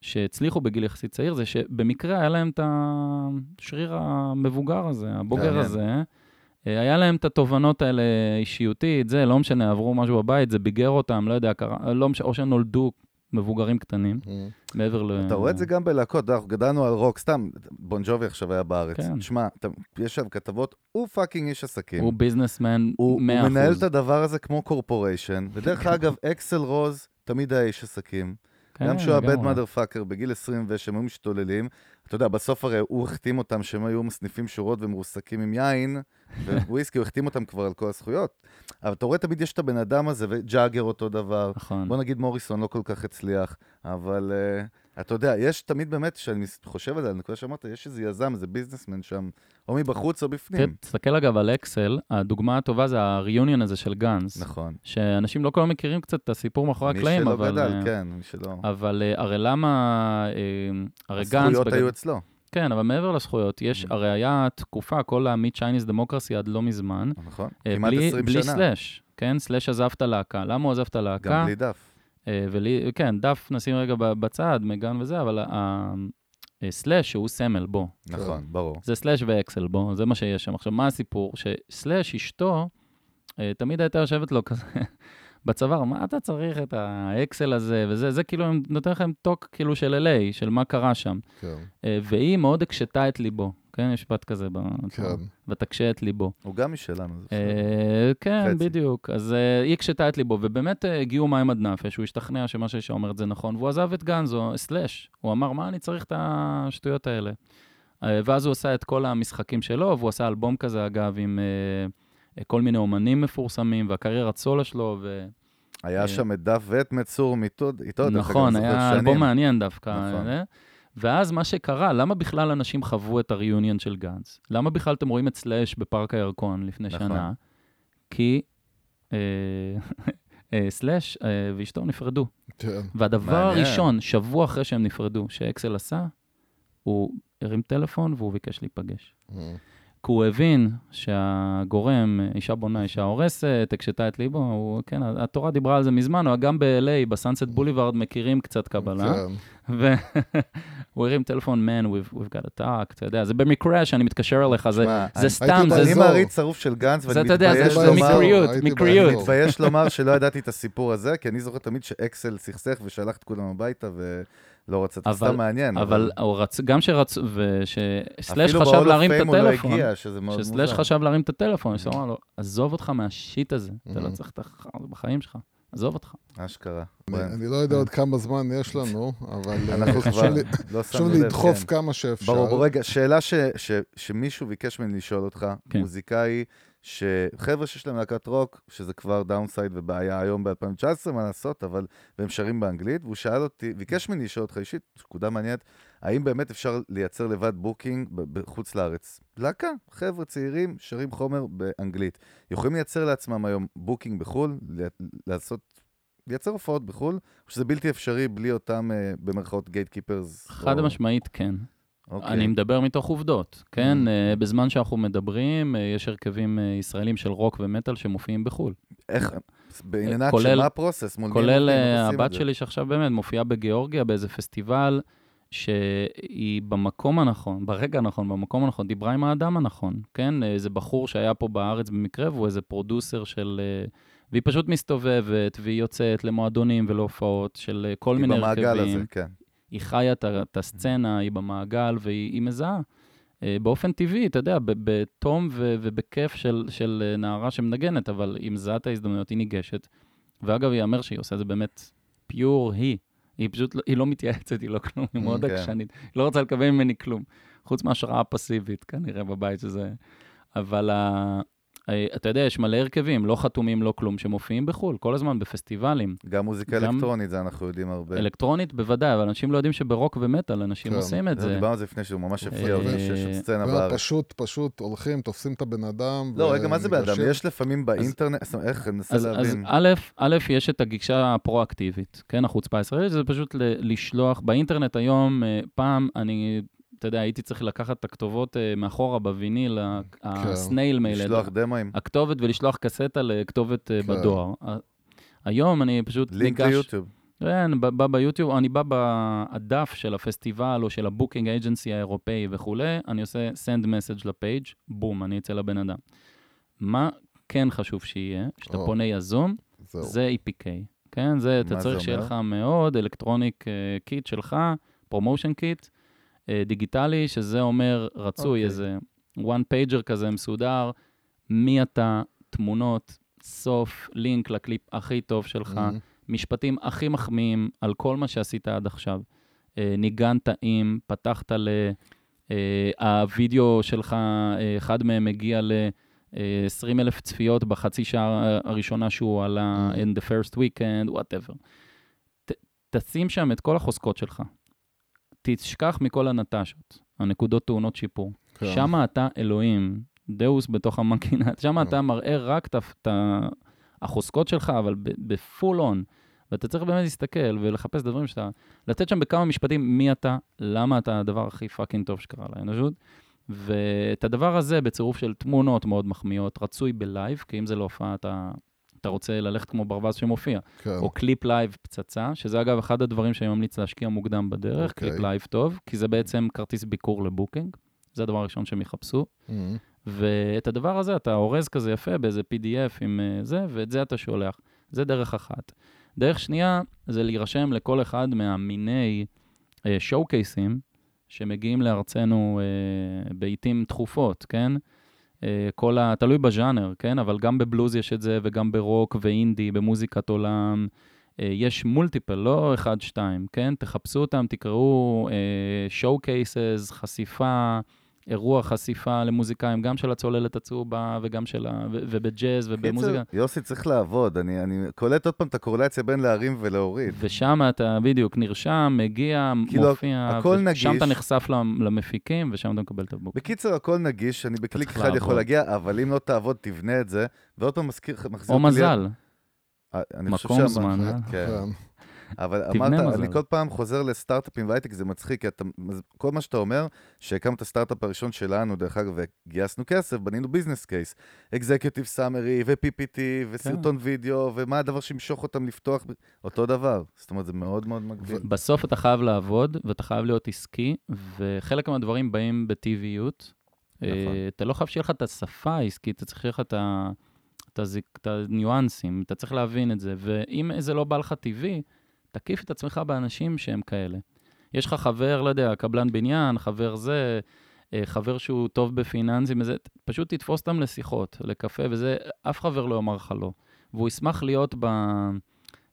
שהצליחו בגיל יחסית צעיר, זה שבמקרה היה להם את השריר המבוגר הזה, הבוגר מעניין. הזה, היה להם את התובנות האלה אישיותית, זה, לא משנה, עברו משהו בבית, זה ביגר אותם, לא יודע, קרה, לא משנה, או שנולדו מבוגרים קטנים, Mm. מעבר ל... אתה רואה את זה גם בלהקות, אנחנו גדלנו על רוק, סתם, בון ג'ובי עכשיו היה בארץ. כן. תשמע, אתה- יש שם כתבות, הוא fucking איש עסקים. הוא businessman 100%. הוא, מנהל את הדבר הזה כמו corporation, ודרך אגב, אקסל רוז תמיד היה איש עסקים. כן, גם כשהוא היה bad motherfucker בגיל 20 ושהם היו משתוללים, אתה יודע, בסוף הרי הוא החתים אותם שהם היו מסניפים שורות ומרוסקים עם יין וויסקי, הוא החתים אותם כבר על כל הזכויות. אבל אתה רואה תמיד יש את הבן אדם הזה, וג'אגר אותו דבר. נכון. בוא נגיד מוריסון לא כל כך הצליח, אבל uh, אתה יודע, יש תמיד באמת, כשאני חושב על זה, על הנקודה שאמרת, יש איזה יזם, איזה businessman שם, או מבחוץ או בפנים. תסתכל אגב על אקסל, הדוגמה הטובה זה ה reunion הזה של גאנס. נכון. שאנשים לא כל כך מכירים קצת את הסיפור מאחורי מי הקלעים, שלא אבל... גדל, אה, כן, מי שלא... אבל אה, הרי למה... אה, הרי גאנס... הזכויות היו אצלו. כן, אבל מעבר לזכויות, יש, Mm. הרי היה תקופה, כל ה-Meet Chinese Democracy עד לא מזמן, נכון? אה, כמעט בלי, 20 בלי שנה. סלאש, כן? סלאש עזב את הלהקה. למה הוא עזב את הלהקה? גם בלי דף. אה, ולי, כן, דף נשים רגע ב- בצד, מגן וזה, אבל ה- אה, סלאש הוא סמל, בוא. נכון, ברור. זה סלאש ואקסל, בוא, זה מה שיש שם. עכשיו, מה הסיפור? שסלאש, אשתו, תמיד הייתה יושבת לו כזה בצוואר, מה אתה צריך את האקסל הזה וזה, זה כאילו נותן לכם טוק כאילו של LA, של מה קרה שם. כן, אה, והיא מאוד הקשתה את ליבו, כן? יש משפט כזה. כן. ותקשה את ליבו. הוא גם משלנו, זה בסדר. אה, כן, חצי. בדיוק. אז אה, היא הקשתה את ליבו, ובאמת אה, הגיעו מים עד נפש, הוא השתכנע שמה שאישה אומרת זה נכון, והוא עזב את גנזו, סלאש. הוא אמר, מה אני צריך את השטויות האלה? אה, ואז הוא עשה את כל המשחקים שלו, והוא עשה אלבום כזה, אגב, עם אה, כל מיני אומנים מפורסמים, והקריירת סולו שלו, ו... היה אה, שם את דף ואת מצור איתו, איתו, דרך אגב, נכון, זוכר היה. אלבום מעניין דווקא. נכון. אה? ואז מה שקרה, למה בכלל אנשים חוו את הריאיוניון של גנץ? למה בכלל אתם רואים את סלאש בפארק הירקון לפני נכון. שנה? כי אה, אה, סלאש אה, ואשתו נפרדו. כן. והדבר מעניין. הראשון, שבוע אחרי שהם נפרדו, שאקסל עשה, הוא הרים טלפון והוא ביקש להיפגש. Mm. כי הוא הבין שהגורם, אישה בונה, אישה הורסת, הקשתה את ליבו, הוא, כן, התורה דיברה על זה מזמן, הוא גם ב-LA, בסאנסט בוליברד, מכירים קצת קבלה. כן. והוא הרים טלפון, man, we've, we've got to talk, אתה יודע, זה במקרה שאני מתקשר אליך, זה, זה אני- סתם, זה, אני באזור. מעריץ שרוף של גנץ, זה, ואני אתה יודע, זה, מתבייש זה באזור, לומר... מקריות, מקריות. באזור. מתבייש לומר שלא ידעתי את הסיפור הזה, כי אני זוכר תמיד שאקסל סכסך ושלח את כולם הביתה ולא רצה, זה אבל- סתם מעניין. אבל הוא רצ... גם שרצו, ושסלאש אפילו חשב להרים את לא הטלפון, הגיע, שזה מאוד שסלאש. חשב להרים את הטלפון, אמר לו, עזוב אותך מהשיט הזה, אתה לא Mhm. צריך את החרא בחיים שלך, עזוב אותך. אשכרה. אני- אני לא יודע עוד כמה זמן יש לנו, אבל אה, אנחנו חשוב לא לב, לדחוף כן. כמה שאפשר. ברור, רגע, שאלה ש, ש, שמישהו ביקש ממני לשאול אותך, כן. מוזיקאי, שחבר'ה שיש להם להקת רוק, שזה כבר downside ובעיה היום ב-2019, מה לעשות, אבל, והם שרים באנגלית, והוא שאל אותי, ביקש ממני לשאול אותך אישית, נקודה מעניינת, האם באמת אפשר לייצר לבד booking בחוץ לארץ? להקה, חבר'ה צעירים, שרים חומר באנגלית. יכולים לייצר לעצמם היום booking בחו"ל, לעשות, לייצר הופעות בחו"ל, או שזה בלתי אפשרי בלי אותם, אה, במרכאות, gate keepers? חד משמעית כן. אוקיי. אני מדבר מתוך עובדות, כן? Mm. אה, בזמן שאנחנו מדברים, אה, יש הרכבים אה, ישראלים של רוק ומטאל שמופיעים בחו"ל. איך, בעניינת כולל- של מה ה process? מול כולל הבת? שלי שעכשיו באמת מופיעה בגיאורגיה באיזה פסטיבל, שהיא במקום הנכון, ברגע הנכון, במקום הנכון, דיברה עם האדם הנכון, כן? איזה בחור שהיה פה בארץ במקרה, והוא איזה פרודוסר של... והיא פשוט מסתובבת, והיא יוצאת למועדונים ולהופעות של כל מיני היא הרכבים. במעגל הזה, כן. היא חיה את הסצנה, היא במעגל, והיא היא מזהה. אה, באופן טבעי, אתה יודע, בתום ובכיף של, של אה, נערה שמנגנת, אבל היא מזהה את ההזדמנויות, היא ניגשת. ואגב, ייאמר שהיא עושה את זה באמת פיור היא. היא פשוט, לא- היא לא מתייעצת, היא לא כלום, היא מאוד כן. עקשנית. היא לא רוצה לקבל ממני כלום, חוץ מהשראה פסיבית, כנראה, בבית שזה... אבל ה... אה, אתה יודע, יש מלא הרכבים, לא חתומים, לא כלום, שמופיעים בחו"ל, כל הזמן בפסטיבלים. גם מוזיקה גם- אלקטרונית, זה אנחנו יודעים הרבה. אלקטרונית בוודאי, אבל אנשים לא יודעים שברוק ומטאל אנשים כן. עושים את זה. דיברנו על זה לפני שהוא ממש הפריע אה, שיש עוד סצנה לא, בארץ. פשוט, פשוט הולכים, תופסים את הבן אדם. לא, רגע, מה זה בן אדם? יש לפעמים באינטרנט, זאת אומרת, איך, אני מנסה אז, אז להבין. א', א', יש את הגישה הפרואקטיבית, כן, החוצפה הישראלית, זה פשוט ל- לשלוח, באינטרנט היום, אה, פעם אני, אתה יודע, הייתי צריך לקחת את הכתובות אה, מאחורה בוויניל, ה- ה snail mail, כן. לשלוח דמואים, הכתובת ולשלוח קסטה לכתובת אה, כן. בדואר. היום אני פשוט לינק ניגש... ליוטיוב. כן, בא, ביוטיוב, אני בא בדף של הפסטיבל או של ה booking agency האירופאי וכולי, אני עושה send message ל page, בום, אני אצא לבן אדם. מה כן חשוב שיהיה, כשאתה או. פונה יזום, זהו. זה EPK, כן? זה, אתה צריך שיהיה? לך מאוד electronic kit שלך, promotion kit, דיגיטלי, שזה אומר רצוי, אוקיי. איזה one pager כזה מסודר, מי אתה, תמונות, סוף, לינק לקליפ הכי טוב שלך, מהמם. משפטים הכי מחמיאים על כל מה שעשית עד עכשיו. אה, ניגנת עם, פתחת ל... אה, הווידאו שלך, אה, אחד מהם מגיע ל-20 אלף צפיות בחצי שעה הראשונה שהוא עלה, in the first weekend, whatever. ת, תשים שם את כל החוזקות שלך. תשכח מכל הנקודות, הנקודות טעונות שיפור. כן. שם אתה אלוהים, deus בתוך המנגינה, שם כן. אתה מראה רק את החוזקות שלך, אבל ב full on. ואתה צריך באמת להסתכל ולחפש את הדברים שאתה... לתת שם בכמה משפטים מי אתה, למה אתה הדבר הכי fucking טוב שקרה לאנושות. ואת הדבר הזה בצירוף של תמונות מאוד מחמיאות, רצוי ב live, כי אם זה לא הופעה, אתה, אתה רוצה ללכת כמו ברווז שמופיע. כן. או קליפ live פצצה, שזה אגב אחד הדברים שאני ממליץ להשקיע מוקדם בדרך, אוקיי. קליפ live טוב, כי זה בעצם כרטיס ביקור ל booking. זה הדבר הראשון שהם יחפשו. מהמם. ואת הדבר הזה אתה אורז כזה יפה באיזה PDF עם אה, זה, ואת זה אתה שולח. זה דרך אחת. דרך שנייה זה להירשם לכל אחד מהמיני showcase ים שמגיעים לארצנו אה, בעיתים תכופות, כן? אה, כל ה... תלוי בז'אנר, כן? אבל גם בבלוז יש את זה, וגם ברוק ואינדי, במוזיקת עולם. אה, יש מולטיפל, לא אחד, שתיים, כן? תחפשו אותם, תקראו שואו קייסס, חשיפה, אירוע חשיפה למוזיקאים, גם של הצוללת הצהובה וגם של ה... ו- ובג'אז ובמוזיקה. קיצר, יוסי צריך לעבוד, אני, אני קולט עוד פעם את הקורלציה בין להרים ולהוריד. ושם אתה בדיוק נרשם, מגיע, כאילו, מופיע, הכל ושם נגיש. אתה נחשף למ- למפיקים, ושם אתה מקבל את הבוק. בקיצר, הכל נגיש, אני בקליק אחד יכול לעבוד. להגיע, אבל אם לא תעבוד, תבנה את זה, ועוד פעם מזכיר, מחזיר או מזל, אה, אני חושב מקום שהמה- זמן. אה? כן. אבל אמרת, מזל. אני כל פעם חוזר לסטארט-אפים והייטק, זה מצחיק, כי אתה, כל מה שאתה אומר, שהקמת את הסטארט-אפ הראשון שלנו, דרך אגב, וגייסנו כסף, בנינו ביזנס קייס, אקזקיוטיב סאמרי, ו-PPT, וסרטון כן. וידאו, ומה הדבר שימשוך אותם לפתוח, אותו דבר. זאת אומרת, זה מאוד מאוד מגביל. בסוף אתה חייב לעבוד, ואתה חייב להיות עסקי, וחלק מהדברים באים בטבעיות. נכון. אה, אתה לא חייב שיהיה לך את השפה העסקית, אתה צריך שיהיה לך את ה- את הניואנסים, אתה צריך להבין את זה. ואם זה לא בא לך טבעי, תקיף את עצמך באנשים שהם כאלה. יש לך חבר, לא יודע, קבלן בניין, חבר זה, אה, חבר שהוא טוב בפיננסים, וזה, פשוט תתפוס אותם לשיחות, לקפה, וזה, אף חבר לא יאמר לך לא. והוא ישמח להיות ב...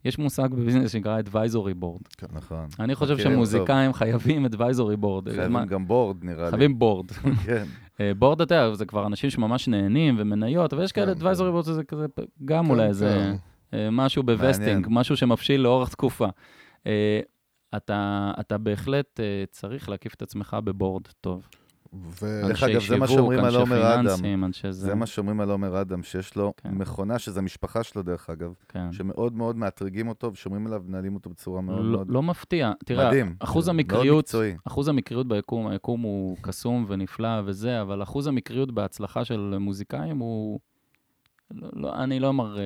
יש מושג ב business שנקרא advisory board. נכון. אני חושב שמוזיקאים חייבים advisory board. חייבים מה- גם board, נראה לי. חייבים board. כן. board, אתה יודע, זה כבר אנשים שממש נהנים ומניות, אבל יש כאלה כן, advisory board שזה כזה גם כן, אולי כן. איזה אה, משהו ב vesting, משהו שמבשיל לאורך תקופה. אה, אתה, אתה בהחלט אה, צריך להקיף את עצמך ב board טוב. ו... דרך אנשי אגב, זה מה שאומרים על עומר אדם. אנשי זה. זה מה שאומרים על עומר אדם, שיש לו כן. מכונה, שזה המשפחה שלו, דרך אגב, כן. שמאוד מאוד מאתרגים אותו ושומרים עליו ומנהלים אותו בצורה מאוד לא, מאוד לא מפתיע. תראה, מדהים. אחוז מאוד המקריות, מקצועי. אחוז המקריות ביקום, היקום הוא קסום ונפלא וזה, אבל אחוז המקריות בהצלחה של מוזיקאים הוא... לא, לא, אני לא אומר, אה,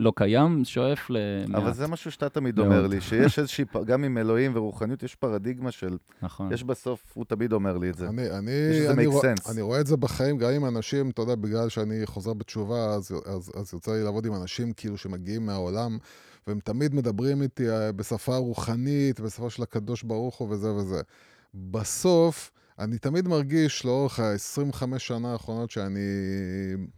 לא קיים, שואף למעט. אבל זה משהו שאתה תמיד מאוד. אומר לי, שיש איזושהי, גם עם אלוהים ורוחניות, יש פרדיגמה של, נכון. יש בסוף, הוא תמיד אומר לי את זה. אני, אני, אני, רוא. אני רואה את זה בחיים, גם עם אנשים, אתה יודע, בגלל שאני חוזר בתשובה, אז, אז, אז יוצא לי לעבוד עם אנשים כאילו שמגיעים מהעולם, והם תמיד מדברים איתי אה, בשפה רוחנית, בשפה של הקדוש ברוך הוא וזה וזה. בסוף, אני תמיד מרגיש לאורך ה-25 שנה האחרונות שאני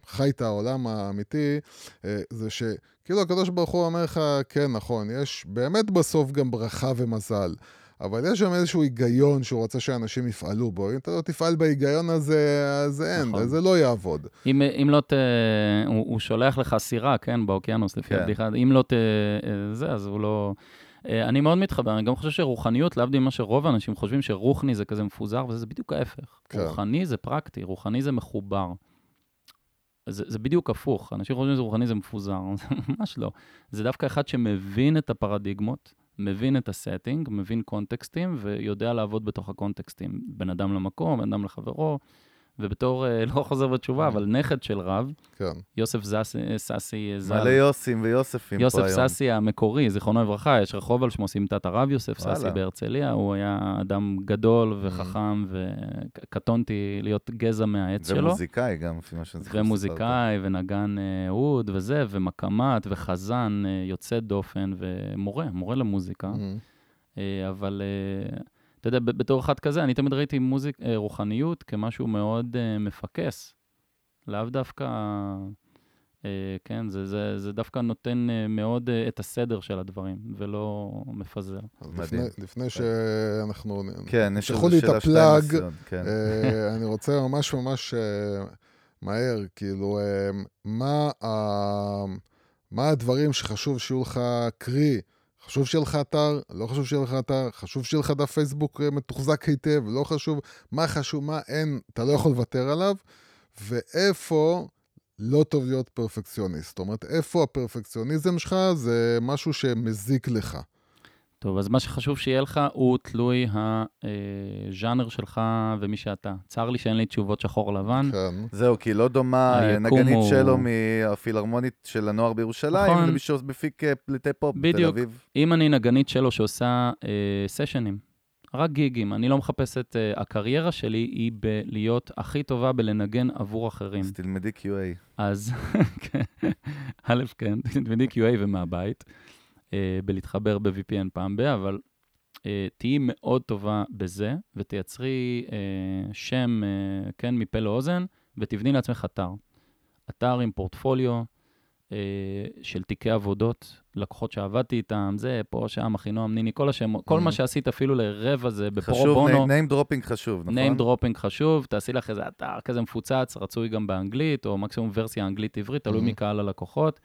חי את העולם האמיתי, אה, זה שכאילו הקדוש ברוך הוא אומר לך, כן, נכון, יש באמת בסוף גם ברכה ומזל. אבל יש שם איזשהו היגיון שהוא רוצה שאנשים יפעלו בו. אם אתה לא תפעל בהיגיון הזה, אז אין, נכון. זה לא יעבוד. אם, אם לא ת... הוא, הוא שולח לך סירה, כן, באוקיינוס, לפי כן. הבדיחה. אם לא ת... זה, אז הוא לא... אה, אני מאוד מתחבר, אני גם חושב שרוחניות, להבדיל ממה שרוב האנשים חושבים שרוחני זה כזה מפוזר, וזה בדיוק ההפך. כן. רוחני זה פרקטי, רוחני זה מחובר. זה, זה בדיוק הפוך, אנשים חושבים שרוחני זה מפוזר, זה ממש לא. זה דווקא אחד שמבין את הפרדיגמות, מבין את ה setting, מבין קונטקסטים, ויודע לעבוד בתוך הקונטקסטים. בין אדם למקום, בין אדם לחברו, ובתור, אה, לא חוזר בתשובה, אבל נכד של רב, כן. יוסף זס- אה, ססי ז"ל. מלא יוסים ויוספים פה יוסף היום. ססי המקורי, זיכרונו לברכה, יש רחוב על שמו סמטת הרב יוסף ססי וואלה. בהרצליה, הוא היה אדם גדול וחכם, וקטונתי להיות גזע מהעץ שלו. ומוזיקאי גם, לפי מה שאני זוכר. ומוזיקאי, ונגן אה, אוד וזה, ומקמט, וחזן אה, יוצא דופן, ומורה, מורה למוזיקה. Mhm. אה, אבל אה, אתה יודע, בתור אחד כזה, אני תמיד ראיתי מוזיק, אה, רוחניות כמשהו מאוד אה, מפקס. לאו דווקא, אה, כן, זה, זה, זה דווקא נותן אה, מאוד אה, את הסדר של הדברים, ולא מפזר. מדהים. לפני- לפני שאנחנו... כן, יש את שאלה שתיים הפלאג, לסיום, כן. אה, אני רוצה ממש ממש אה, מהר, כאילו, אה, מה ה- מה הדברים שחשוב שיהיו לך, קרי, חשוב שיהיה לך אתר, לא חשוב שיהיה לך אתר, חשוב שיהיה לך דף פייסבוק אה, מתוחזק היטב, לא חשוב, מה חשוב, מה אין, אתה לא יכול לוותר עליו, ואיפה לא טוב להיות פרפקציוניסט. זאת אומרת, איפה הפרפקציוניזם שלך זה משהו שמזיק לך. טוב, אז מה שחשוב שיהיה לך הוא תלוי הז'אנר שלך ומי שאתה. צר לי שאין לי תשובות שחור לבן. כן. זהו, כי לא דומה נגנית הוא- שלו מהפילהרמונית של הנוער בירושלים, נכון. למי שמפיק אה, פליטי פופ בתל בדיוק. אביב. אם אני נגנית שלו שעושה אה, סשנים, רק גיגים, אני לא מחפש את... אה, הקריירה שלי היא בלהיות הכי טובה בלנגן עבור אחרים. אז תלמדי QA. אז, כן, א', כן, תלמדי QA ומהבית, בלהתחבר ב-VPN פעם ב, אבל אה, תהיי מאוד טובה בזה, ותייצרי אה, שם, אה, כן, מפה לאוזן, ותבני לעצמך אתר. אתר עם פורטפוליו אה, של תיקי עבודות, לקוחות שעבדתי איתם, זה, פה, שם, אחינועם, ניני, כל השמות, כל מה. שעשית אפילו לרבע זה בפרו חשוב, בונו. name dropping חשוב, נכון? name dropping חשוב, תעשי לך איזה אתר כזה מפוצץ, רצוי גם באנגלית, או מקסימום ורסיה אנגלית-עברית, תלוי Mhm. מקהל הלקוחות.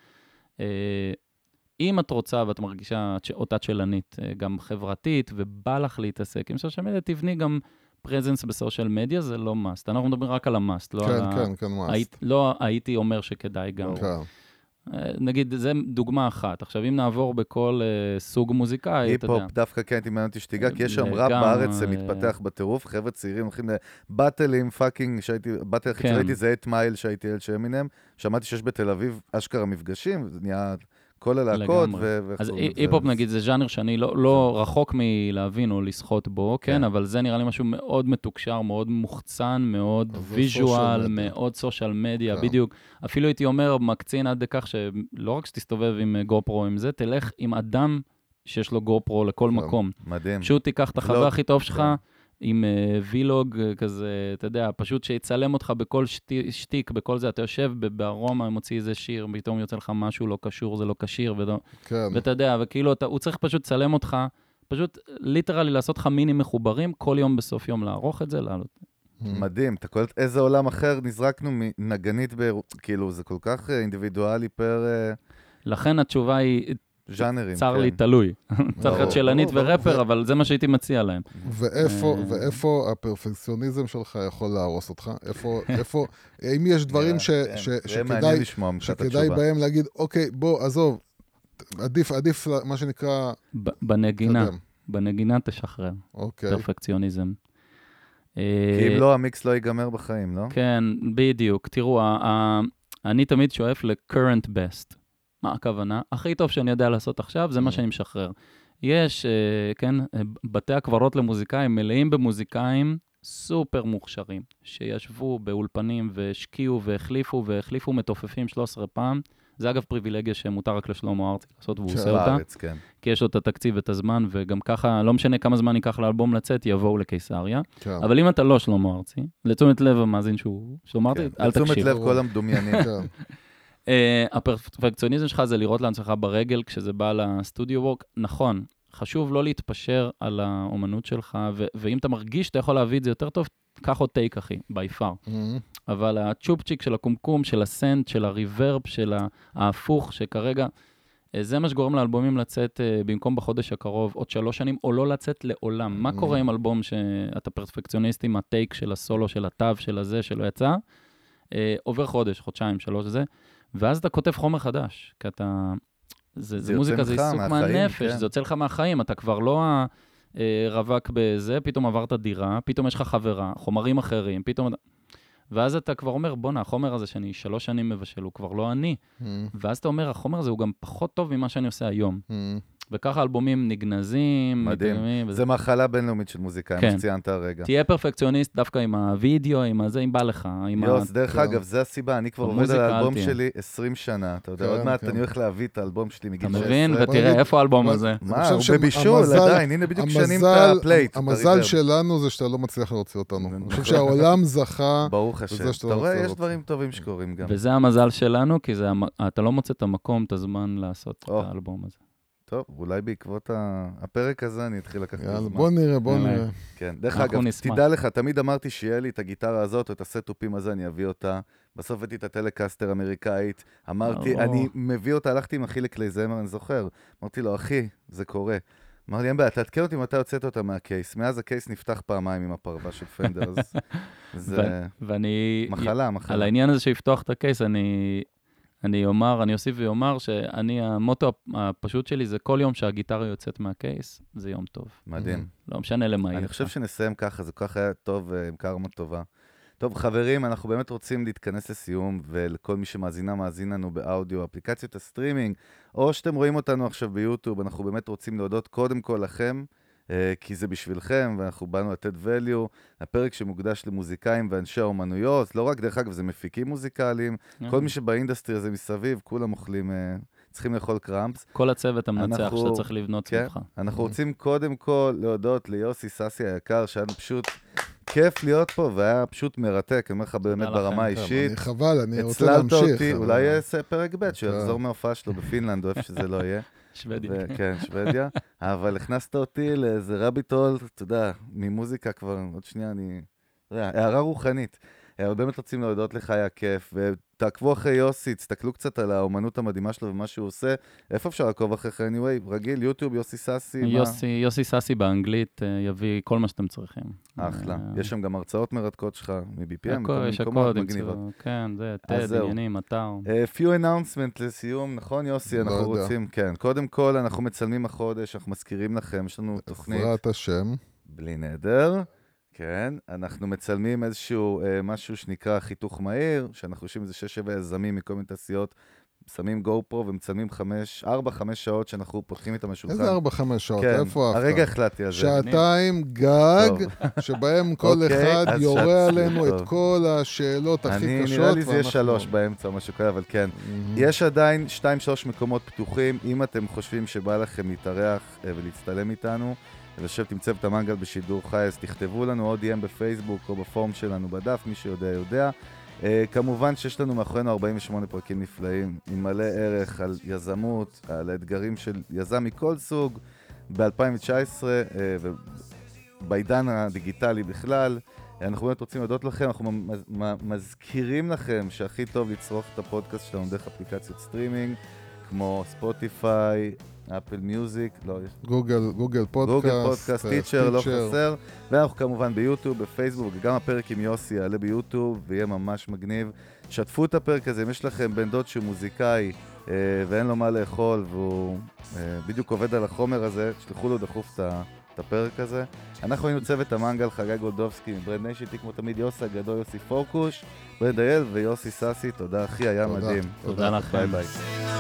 אה, אם את רוצה ואת מרגישה אותה צ'לנית, אה, גם חברתית, ובא לך להתעסק עם סושיאל מדיה, תבני גם פרזנס בסושיאל מדיה, זה לא must. אנחנו מדברים רק על המאסט, לא על כן, ה... כן, כן, מה? היית, לא הייתי אומר שכדאי גם. כן. אה, נגיד, זה דוגמה אחת. עכשיו, אם נעבור בכל אה, סוג מוזיקאי, אתה יודע. היפ-הופ דווקא כן הייתי מעניין אותי שתיגע, כי יש שם לגמרי. ראפ בארץ שמתפתח בטירוף, חבר'ה צעירים הולכים לבאטלים, fucking, שהייתי, באטל הכי כן. שראיתי זה 8 מייל שהייתי ילד של אמינם, שמעתי שיש בתל אביב אשכרה מפגשים, זה נהיה כל הלהקות. ו... אז? היפ-הופ נגיד זה ז'אנר שאני לא, לא רחוק מלהבין או לשחות בו, כן, כן. אבל זה נראה לי משהו מאוד מתוקשר, מאוד מוחצן, מאוד זה visual. מאוד social media, כן. בדיוק. אפילו הייתי אומר, מקצין עד כך שלא רק שתסתובב עם אה, גופרו עם זה, תלך עם אדם שיש לו גופרו לכל כן. מקום. מדהים. פשוט תיקח את החבר ולוג, הכי טוב שלך. כן. עם אה, וילוג אה, כזה, אתה יודע, פשוט שיצלם אותך בכל שתי- שטיק, בכל זה, אתה יושב בארומה, מוציא איזה שיר, פתאום יוצא לך משהו לא קשור, זה לא כשיר. כן. ואתה יודע, וכאילו, אתה, הוא צריך פשוט לצלם אותך, פשוט ליטרלי לעשות לך מיני מחוברים, כל יום בסוף יום לערוך את זה, לעלות. מדהים, אתה קולט איזה עולם אחר נזרקנו מנגנית, ב... כאילו, זה כל כך אה, אינדיבידואלי פר אה, לכן התשובה היא, ז'אנרים. צר כן. לי, תלוי. צריך להיות ברור, שלנית ברור, ורפר, ברור. אבל זה מה שהייתי מציע להם. ואיפה, אה. הפרפקציוניזם שלך יכול להרוס אותך? איפה, האם יש דברים שכדאי. בהם להגיד, אוקיי, בוא, עזוב, עדיף, עדיף, מה שנקרא, ב- בנגינה. בנגינה תשחרר, אוקיי. פרפקציוניזם. כי אה, אם לא, המיקס לא ייגמר בחיים, לא? כן, בדיוק. תראו, אני תמיד שואף ל-current best. מה הכוונה? הכי טוב שאני יודע לעשות עכשיו, זה מה Mm. שאני משחרר. יש, אה, כן, אה, בתי הקברות למוזיקאים מלאים במוזיקאים סופר מוכשרים, שישבו באולפנים והשקיעו והחליפו והחליפו מתופפים 13 פעם. זה אגב פריבילגיה שמותר רק לשלמה ארצי לעשות, והוא כן. עושה אותה. בארץ, כן. כי יש לו את התקציב ואת הזמן, וגם ככה, לא משנה כמה זמן ייקח לאלבום לצאת, יבואו לקיסריה. כן. אבל אם אתה לא שלמה ארצי, לתשומת לב המאזין שהוא שלמה ארצי, כן. אל לתשומת תקשיב. לב כל המדומיינים. אה, הפרפקציוניזם שלך זה לראות לעצמך ברגל כשזה בא לסטודיו וורק. נכון, חשוב לא להתפשר על האומנות שלך, ו- ואם אתה מרגיש שאתה יכול להביא את זה יותר טוב, קח עוד טייק, אחי, בי פאר. מהמם. אבל הצ'ופצ'יק של הקומקום, של הסנט, של הריברב, של ההפוך, שכרגע, אה, זה מה שגורם לאלבומים לצאת אה, במקום בחודש הקרוב, עוד שלוש שנים, או לא לצאת לעולם. מה Mm. קורה עם אלבום שאתה פרפקציוניסט עם הטייק של הסולו, של התו, של הזה, שלא יצא? עובר חודש, חודשיים, שלוש וזה, ואז אתה כותב חומר חדש, כי אתה... זה, זה זה מוזיקה, זה עיסוק מהנפש, כן. זה יוצא לך מהחיים, אתה כבר לא הרווק בזה, פתאום עברת דירה, פתאום יש לך חברה, חומרים אחרים, פתאום... ואז אתה כבר אומר, בואנה, החומר הזה שאני שלוש שנים מבשל, הוא כבר לא אני. ואז אתה אומר, החומר הזה הוא גם פחות טוב ממה שאני עושה היום. וככה אלבומים נגנזים, מדהים. מתקדמים, זה מחלה בינלאומית של מוזיקאים, כן. שציינת הרגע. תהיה פרפקציוניסט דווקא עם הווידאו, עם הזה, אם בא לך. יוס, ה... דרך כן. אגב, זה הסיבה, אני כבר עובד על האלבום תהיה. שלי 20 שנה. אתה יודע, כן, עוד מעט כן. אני הולך להביא את האלבום שלי מגיל אתה 16. מבין? בוא ותראה, איפה האלבום הזה? מה, אני הוא בבישול, עדיין, הנה בדיוק שנים את הפלייט. המזל. שלנו זה שאתה לא מצליח להוציא אותנו. נכון. אני חושב שהעולם זכה, ברוך השם. שאתה אתה לא רואה, יש. דברים טובים שקורים גם. וזה המזל שלנו, כי אתה לא מוצא את המקום, את הזמן לעשות. את האלבום הזה. טוב, אולי בעקבות ה- הפרק הזה אני אתחיל לקחת את יאללה, הזמן. בוא נראה, בוא. נראה. כן, דרך אגב, נשמח. תדע לך, תמיד אמרתי שיהיה לי את הגיטרה הזאת או את הסטאפים הזה, אני אביא אותה. בסוף הבאתי את הטלקסטר אמריקאית, אמרתי, או. אני מביא אותה, הלכתי עם אחי לקלייזמר, אני זוכר. אמרתי לו, אחי, זה קורה. אמר לי, אין בעיה, תעדכן אותי מתי הוצאת אותה מה case. מאז ה case נפתח פעמיים עם הפרווה של פנדר, אז זה ואני... מחלה, על מחלה. העניין הזה שיפתוח את ה case, אני, אני אומר, אני אוסיף ואומר שאני, המוטו הפשוט שלי זה כל יום שהגיטרה יוצאת מה case, זה יום טוב. מדהים. לא משנה למה יהיה. אני חושב שנסיים ככה, זה כל כך היה טוב אה, עם קרמה טובה. טוב, חברים, אנחנו באמת רוצים להתכנס לסיום, ולכל מי שמאזינה, מאזין לנו באודיו, אפליקציות הסטרימינג, או שאתם רואים אותנו עכשיו ביוטיוב, אנחנו באמת רוצים להודות קודם כל לכם, כי זה בשבילכם, ואנחנו באנו לתת value, הפרק שמוקדש למוזיקאים ואנשי האומנויות, לא רק, דרך אגב, זה מפיקים מוזיקליים, כן. כל מי שב industry הזה מסביב, כולם אוכלים, אה, צריכים לאכול crumbs. כל הצוות המנצח אנחנו- שאתה צריך לבנות כן, סביבך. אנחנו רוצים קודם כל להודות ליוסי סאסי היקר, שהיה לנו פשוט כיף להיות פה, והיה פשוט מרתק, אני אומר לך באמת. ברמה האישית. אני חבל, אני רוצה הצללת להמשיך. אותי, אבל- אולי יעשה פרק ב', שהוא כן. יחזור מההופעה שלו בפינלנד, או איפה שזה לא יהיה. שוודיה. כן, שוודיה. אבל הכנסת אותי לאיזה רביט הול, אתה יודע, ממוזיקה כבר, עוד שנייה אני... הערה רוחנית. אה, אבל באמת רוצים להודות לך, היה כיף. ותעקבו אחרי יוסי, תסתכלו קצת על האומנות המדהימה שלו ומה שהוא עושה. איפה אפשר לעקוב אחריך anyway? רגיל, יוטיוב, יוסי סאסי. מה? יוסי, יוסי סאסי באנגלית אה, יביא כל מה שאתם צריכים. אחלה. אה, יש שם גם הרצאות מרתקות שלך מ-BPM, מכל מיני יש מקומות מגניבות. כן, זה, זהו. עניינים, אתר. אה, few announcement לסיום, נכון יוסי? לא אנחנו יודע. רוצים, כן. קודם כל, אנחנו מצלמים החודש, אנחנו מזכירים לכם, יש לנו תוכנית בעזרת השם. בלי נדר. כן, אנחנו מצלמים איזשהו אה, משהו שנקרא חיתוך מהיר, שאנחנו יושבים איזה 6-7 יזמים מכל מיני תעשיות, שמים גו פרו ומצלמים 4-5 שעות שאנחנו פותחים איתם השולחן. איזה ארבע, חמש שעות? כן, איפה אהבת? הרגע החלטתי על זה. שעתיים גג, טוב. שבהם כל אוקיי, אחד יורה עלינו טוב. את כל השאלות הכי אני, קשות. נראה לי זה יהיה שלוש באמצע או משהו כזה, אבל כן. יש עדיין 2-3 מקומות פתוחים, אם אתם חושבים שבא לכם להתארח אה, ולהצטלם איתנו, ולשבת עם צוות המנגל בשידור חי, אז תכתבו לנו או DM בפייסבוק או בפורום שלנו בדף, מי שיודע יודע. Uh, כמובן שיש לנו מאחורינו 48 פרקים נפלאים, עם מלא ערך על יזמות, על האתגרים של יזם מכל סוג, ב-2019 uh, ובעידן הדיגיטלי בכלל. אנחנו באמת רוצים להודות לכם, אנחנו מזכירים לכם שהכי טוב לצרוך את הפודקאסט שלנו דרך אפליקציות סטרימינג, כמו ספוטיפיי, אפל מיוזיק, לא, יש גוגל, גוגל פודקאסט. גוגל פודקאסט, אה, סטיצ'ר, לא סטיצ'ר. חסר. ואנחנו כמובן ביוטיוב, בפייסבוק, וגם הפרק עם יוסי יעלה ביוטיוב, ויהיה ממש מגניב. שתפו את הפרק הזה, אם יש לכם בן דוד שהוא מוזיקאי אה, ואין לו מה לאכול, והוא אה, בדיוק עובד על החומר הזה, תשלחו לו דחוף את ה... את הפרק הזה. אנחנו היינו צוות המנגל, חגי גולדובסקי מברנד ניישן, איתי כמו תמיד יוסי הגדול, יוסי פורקוש, ברנד אייל ויוסי סאסי, תודה אחי, היה תודה, מדהים. תודה לכם. ביי ביי.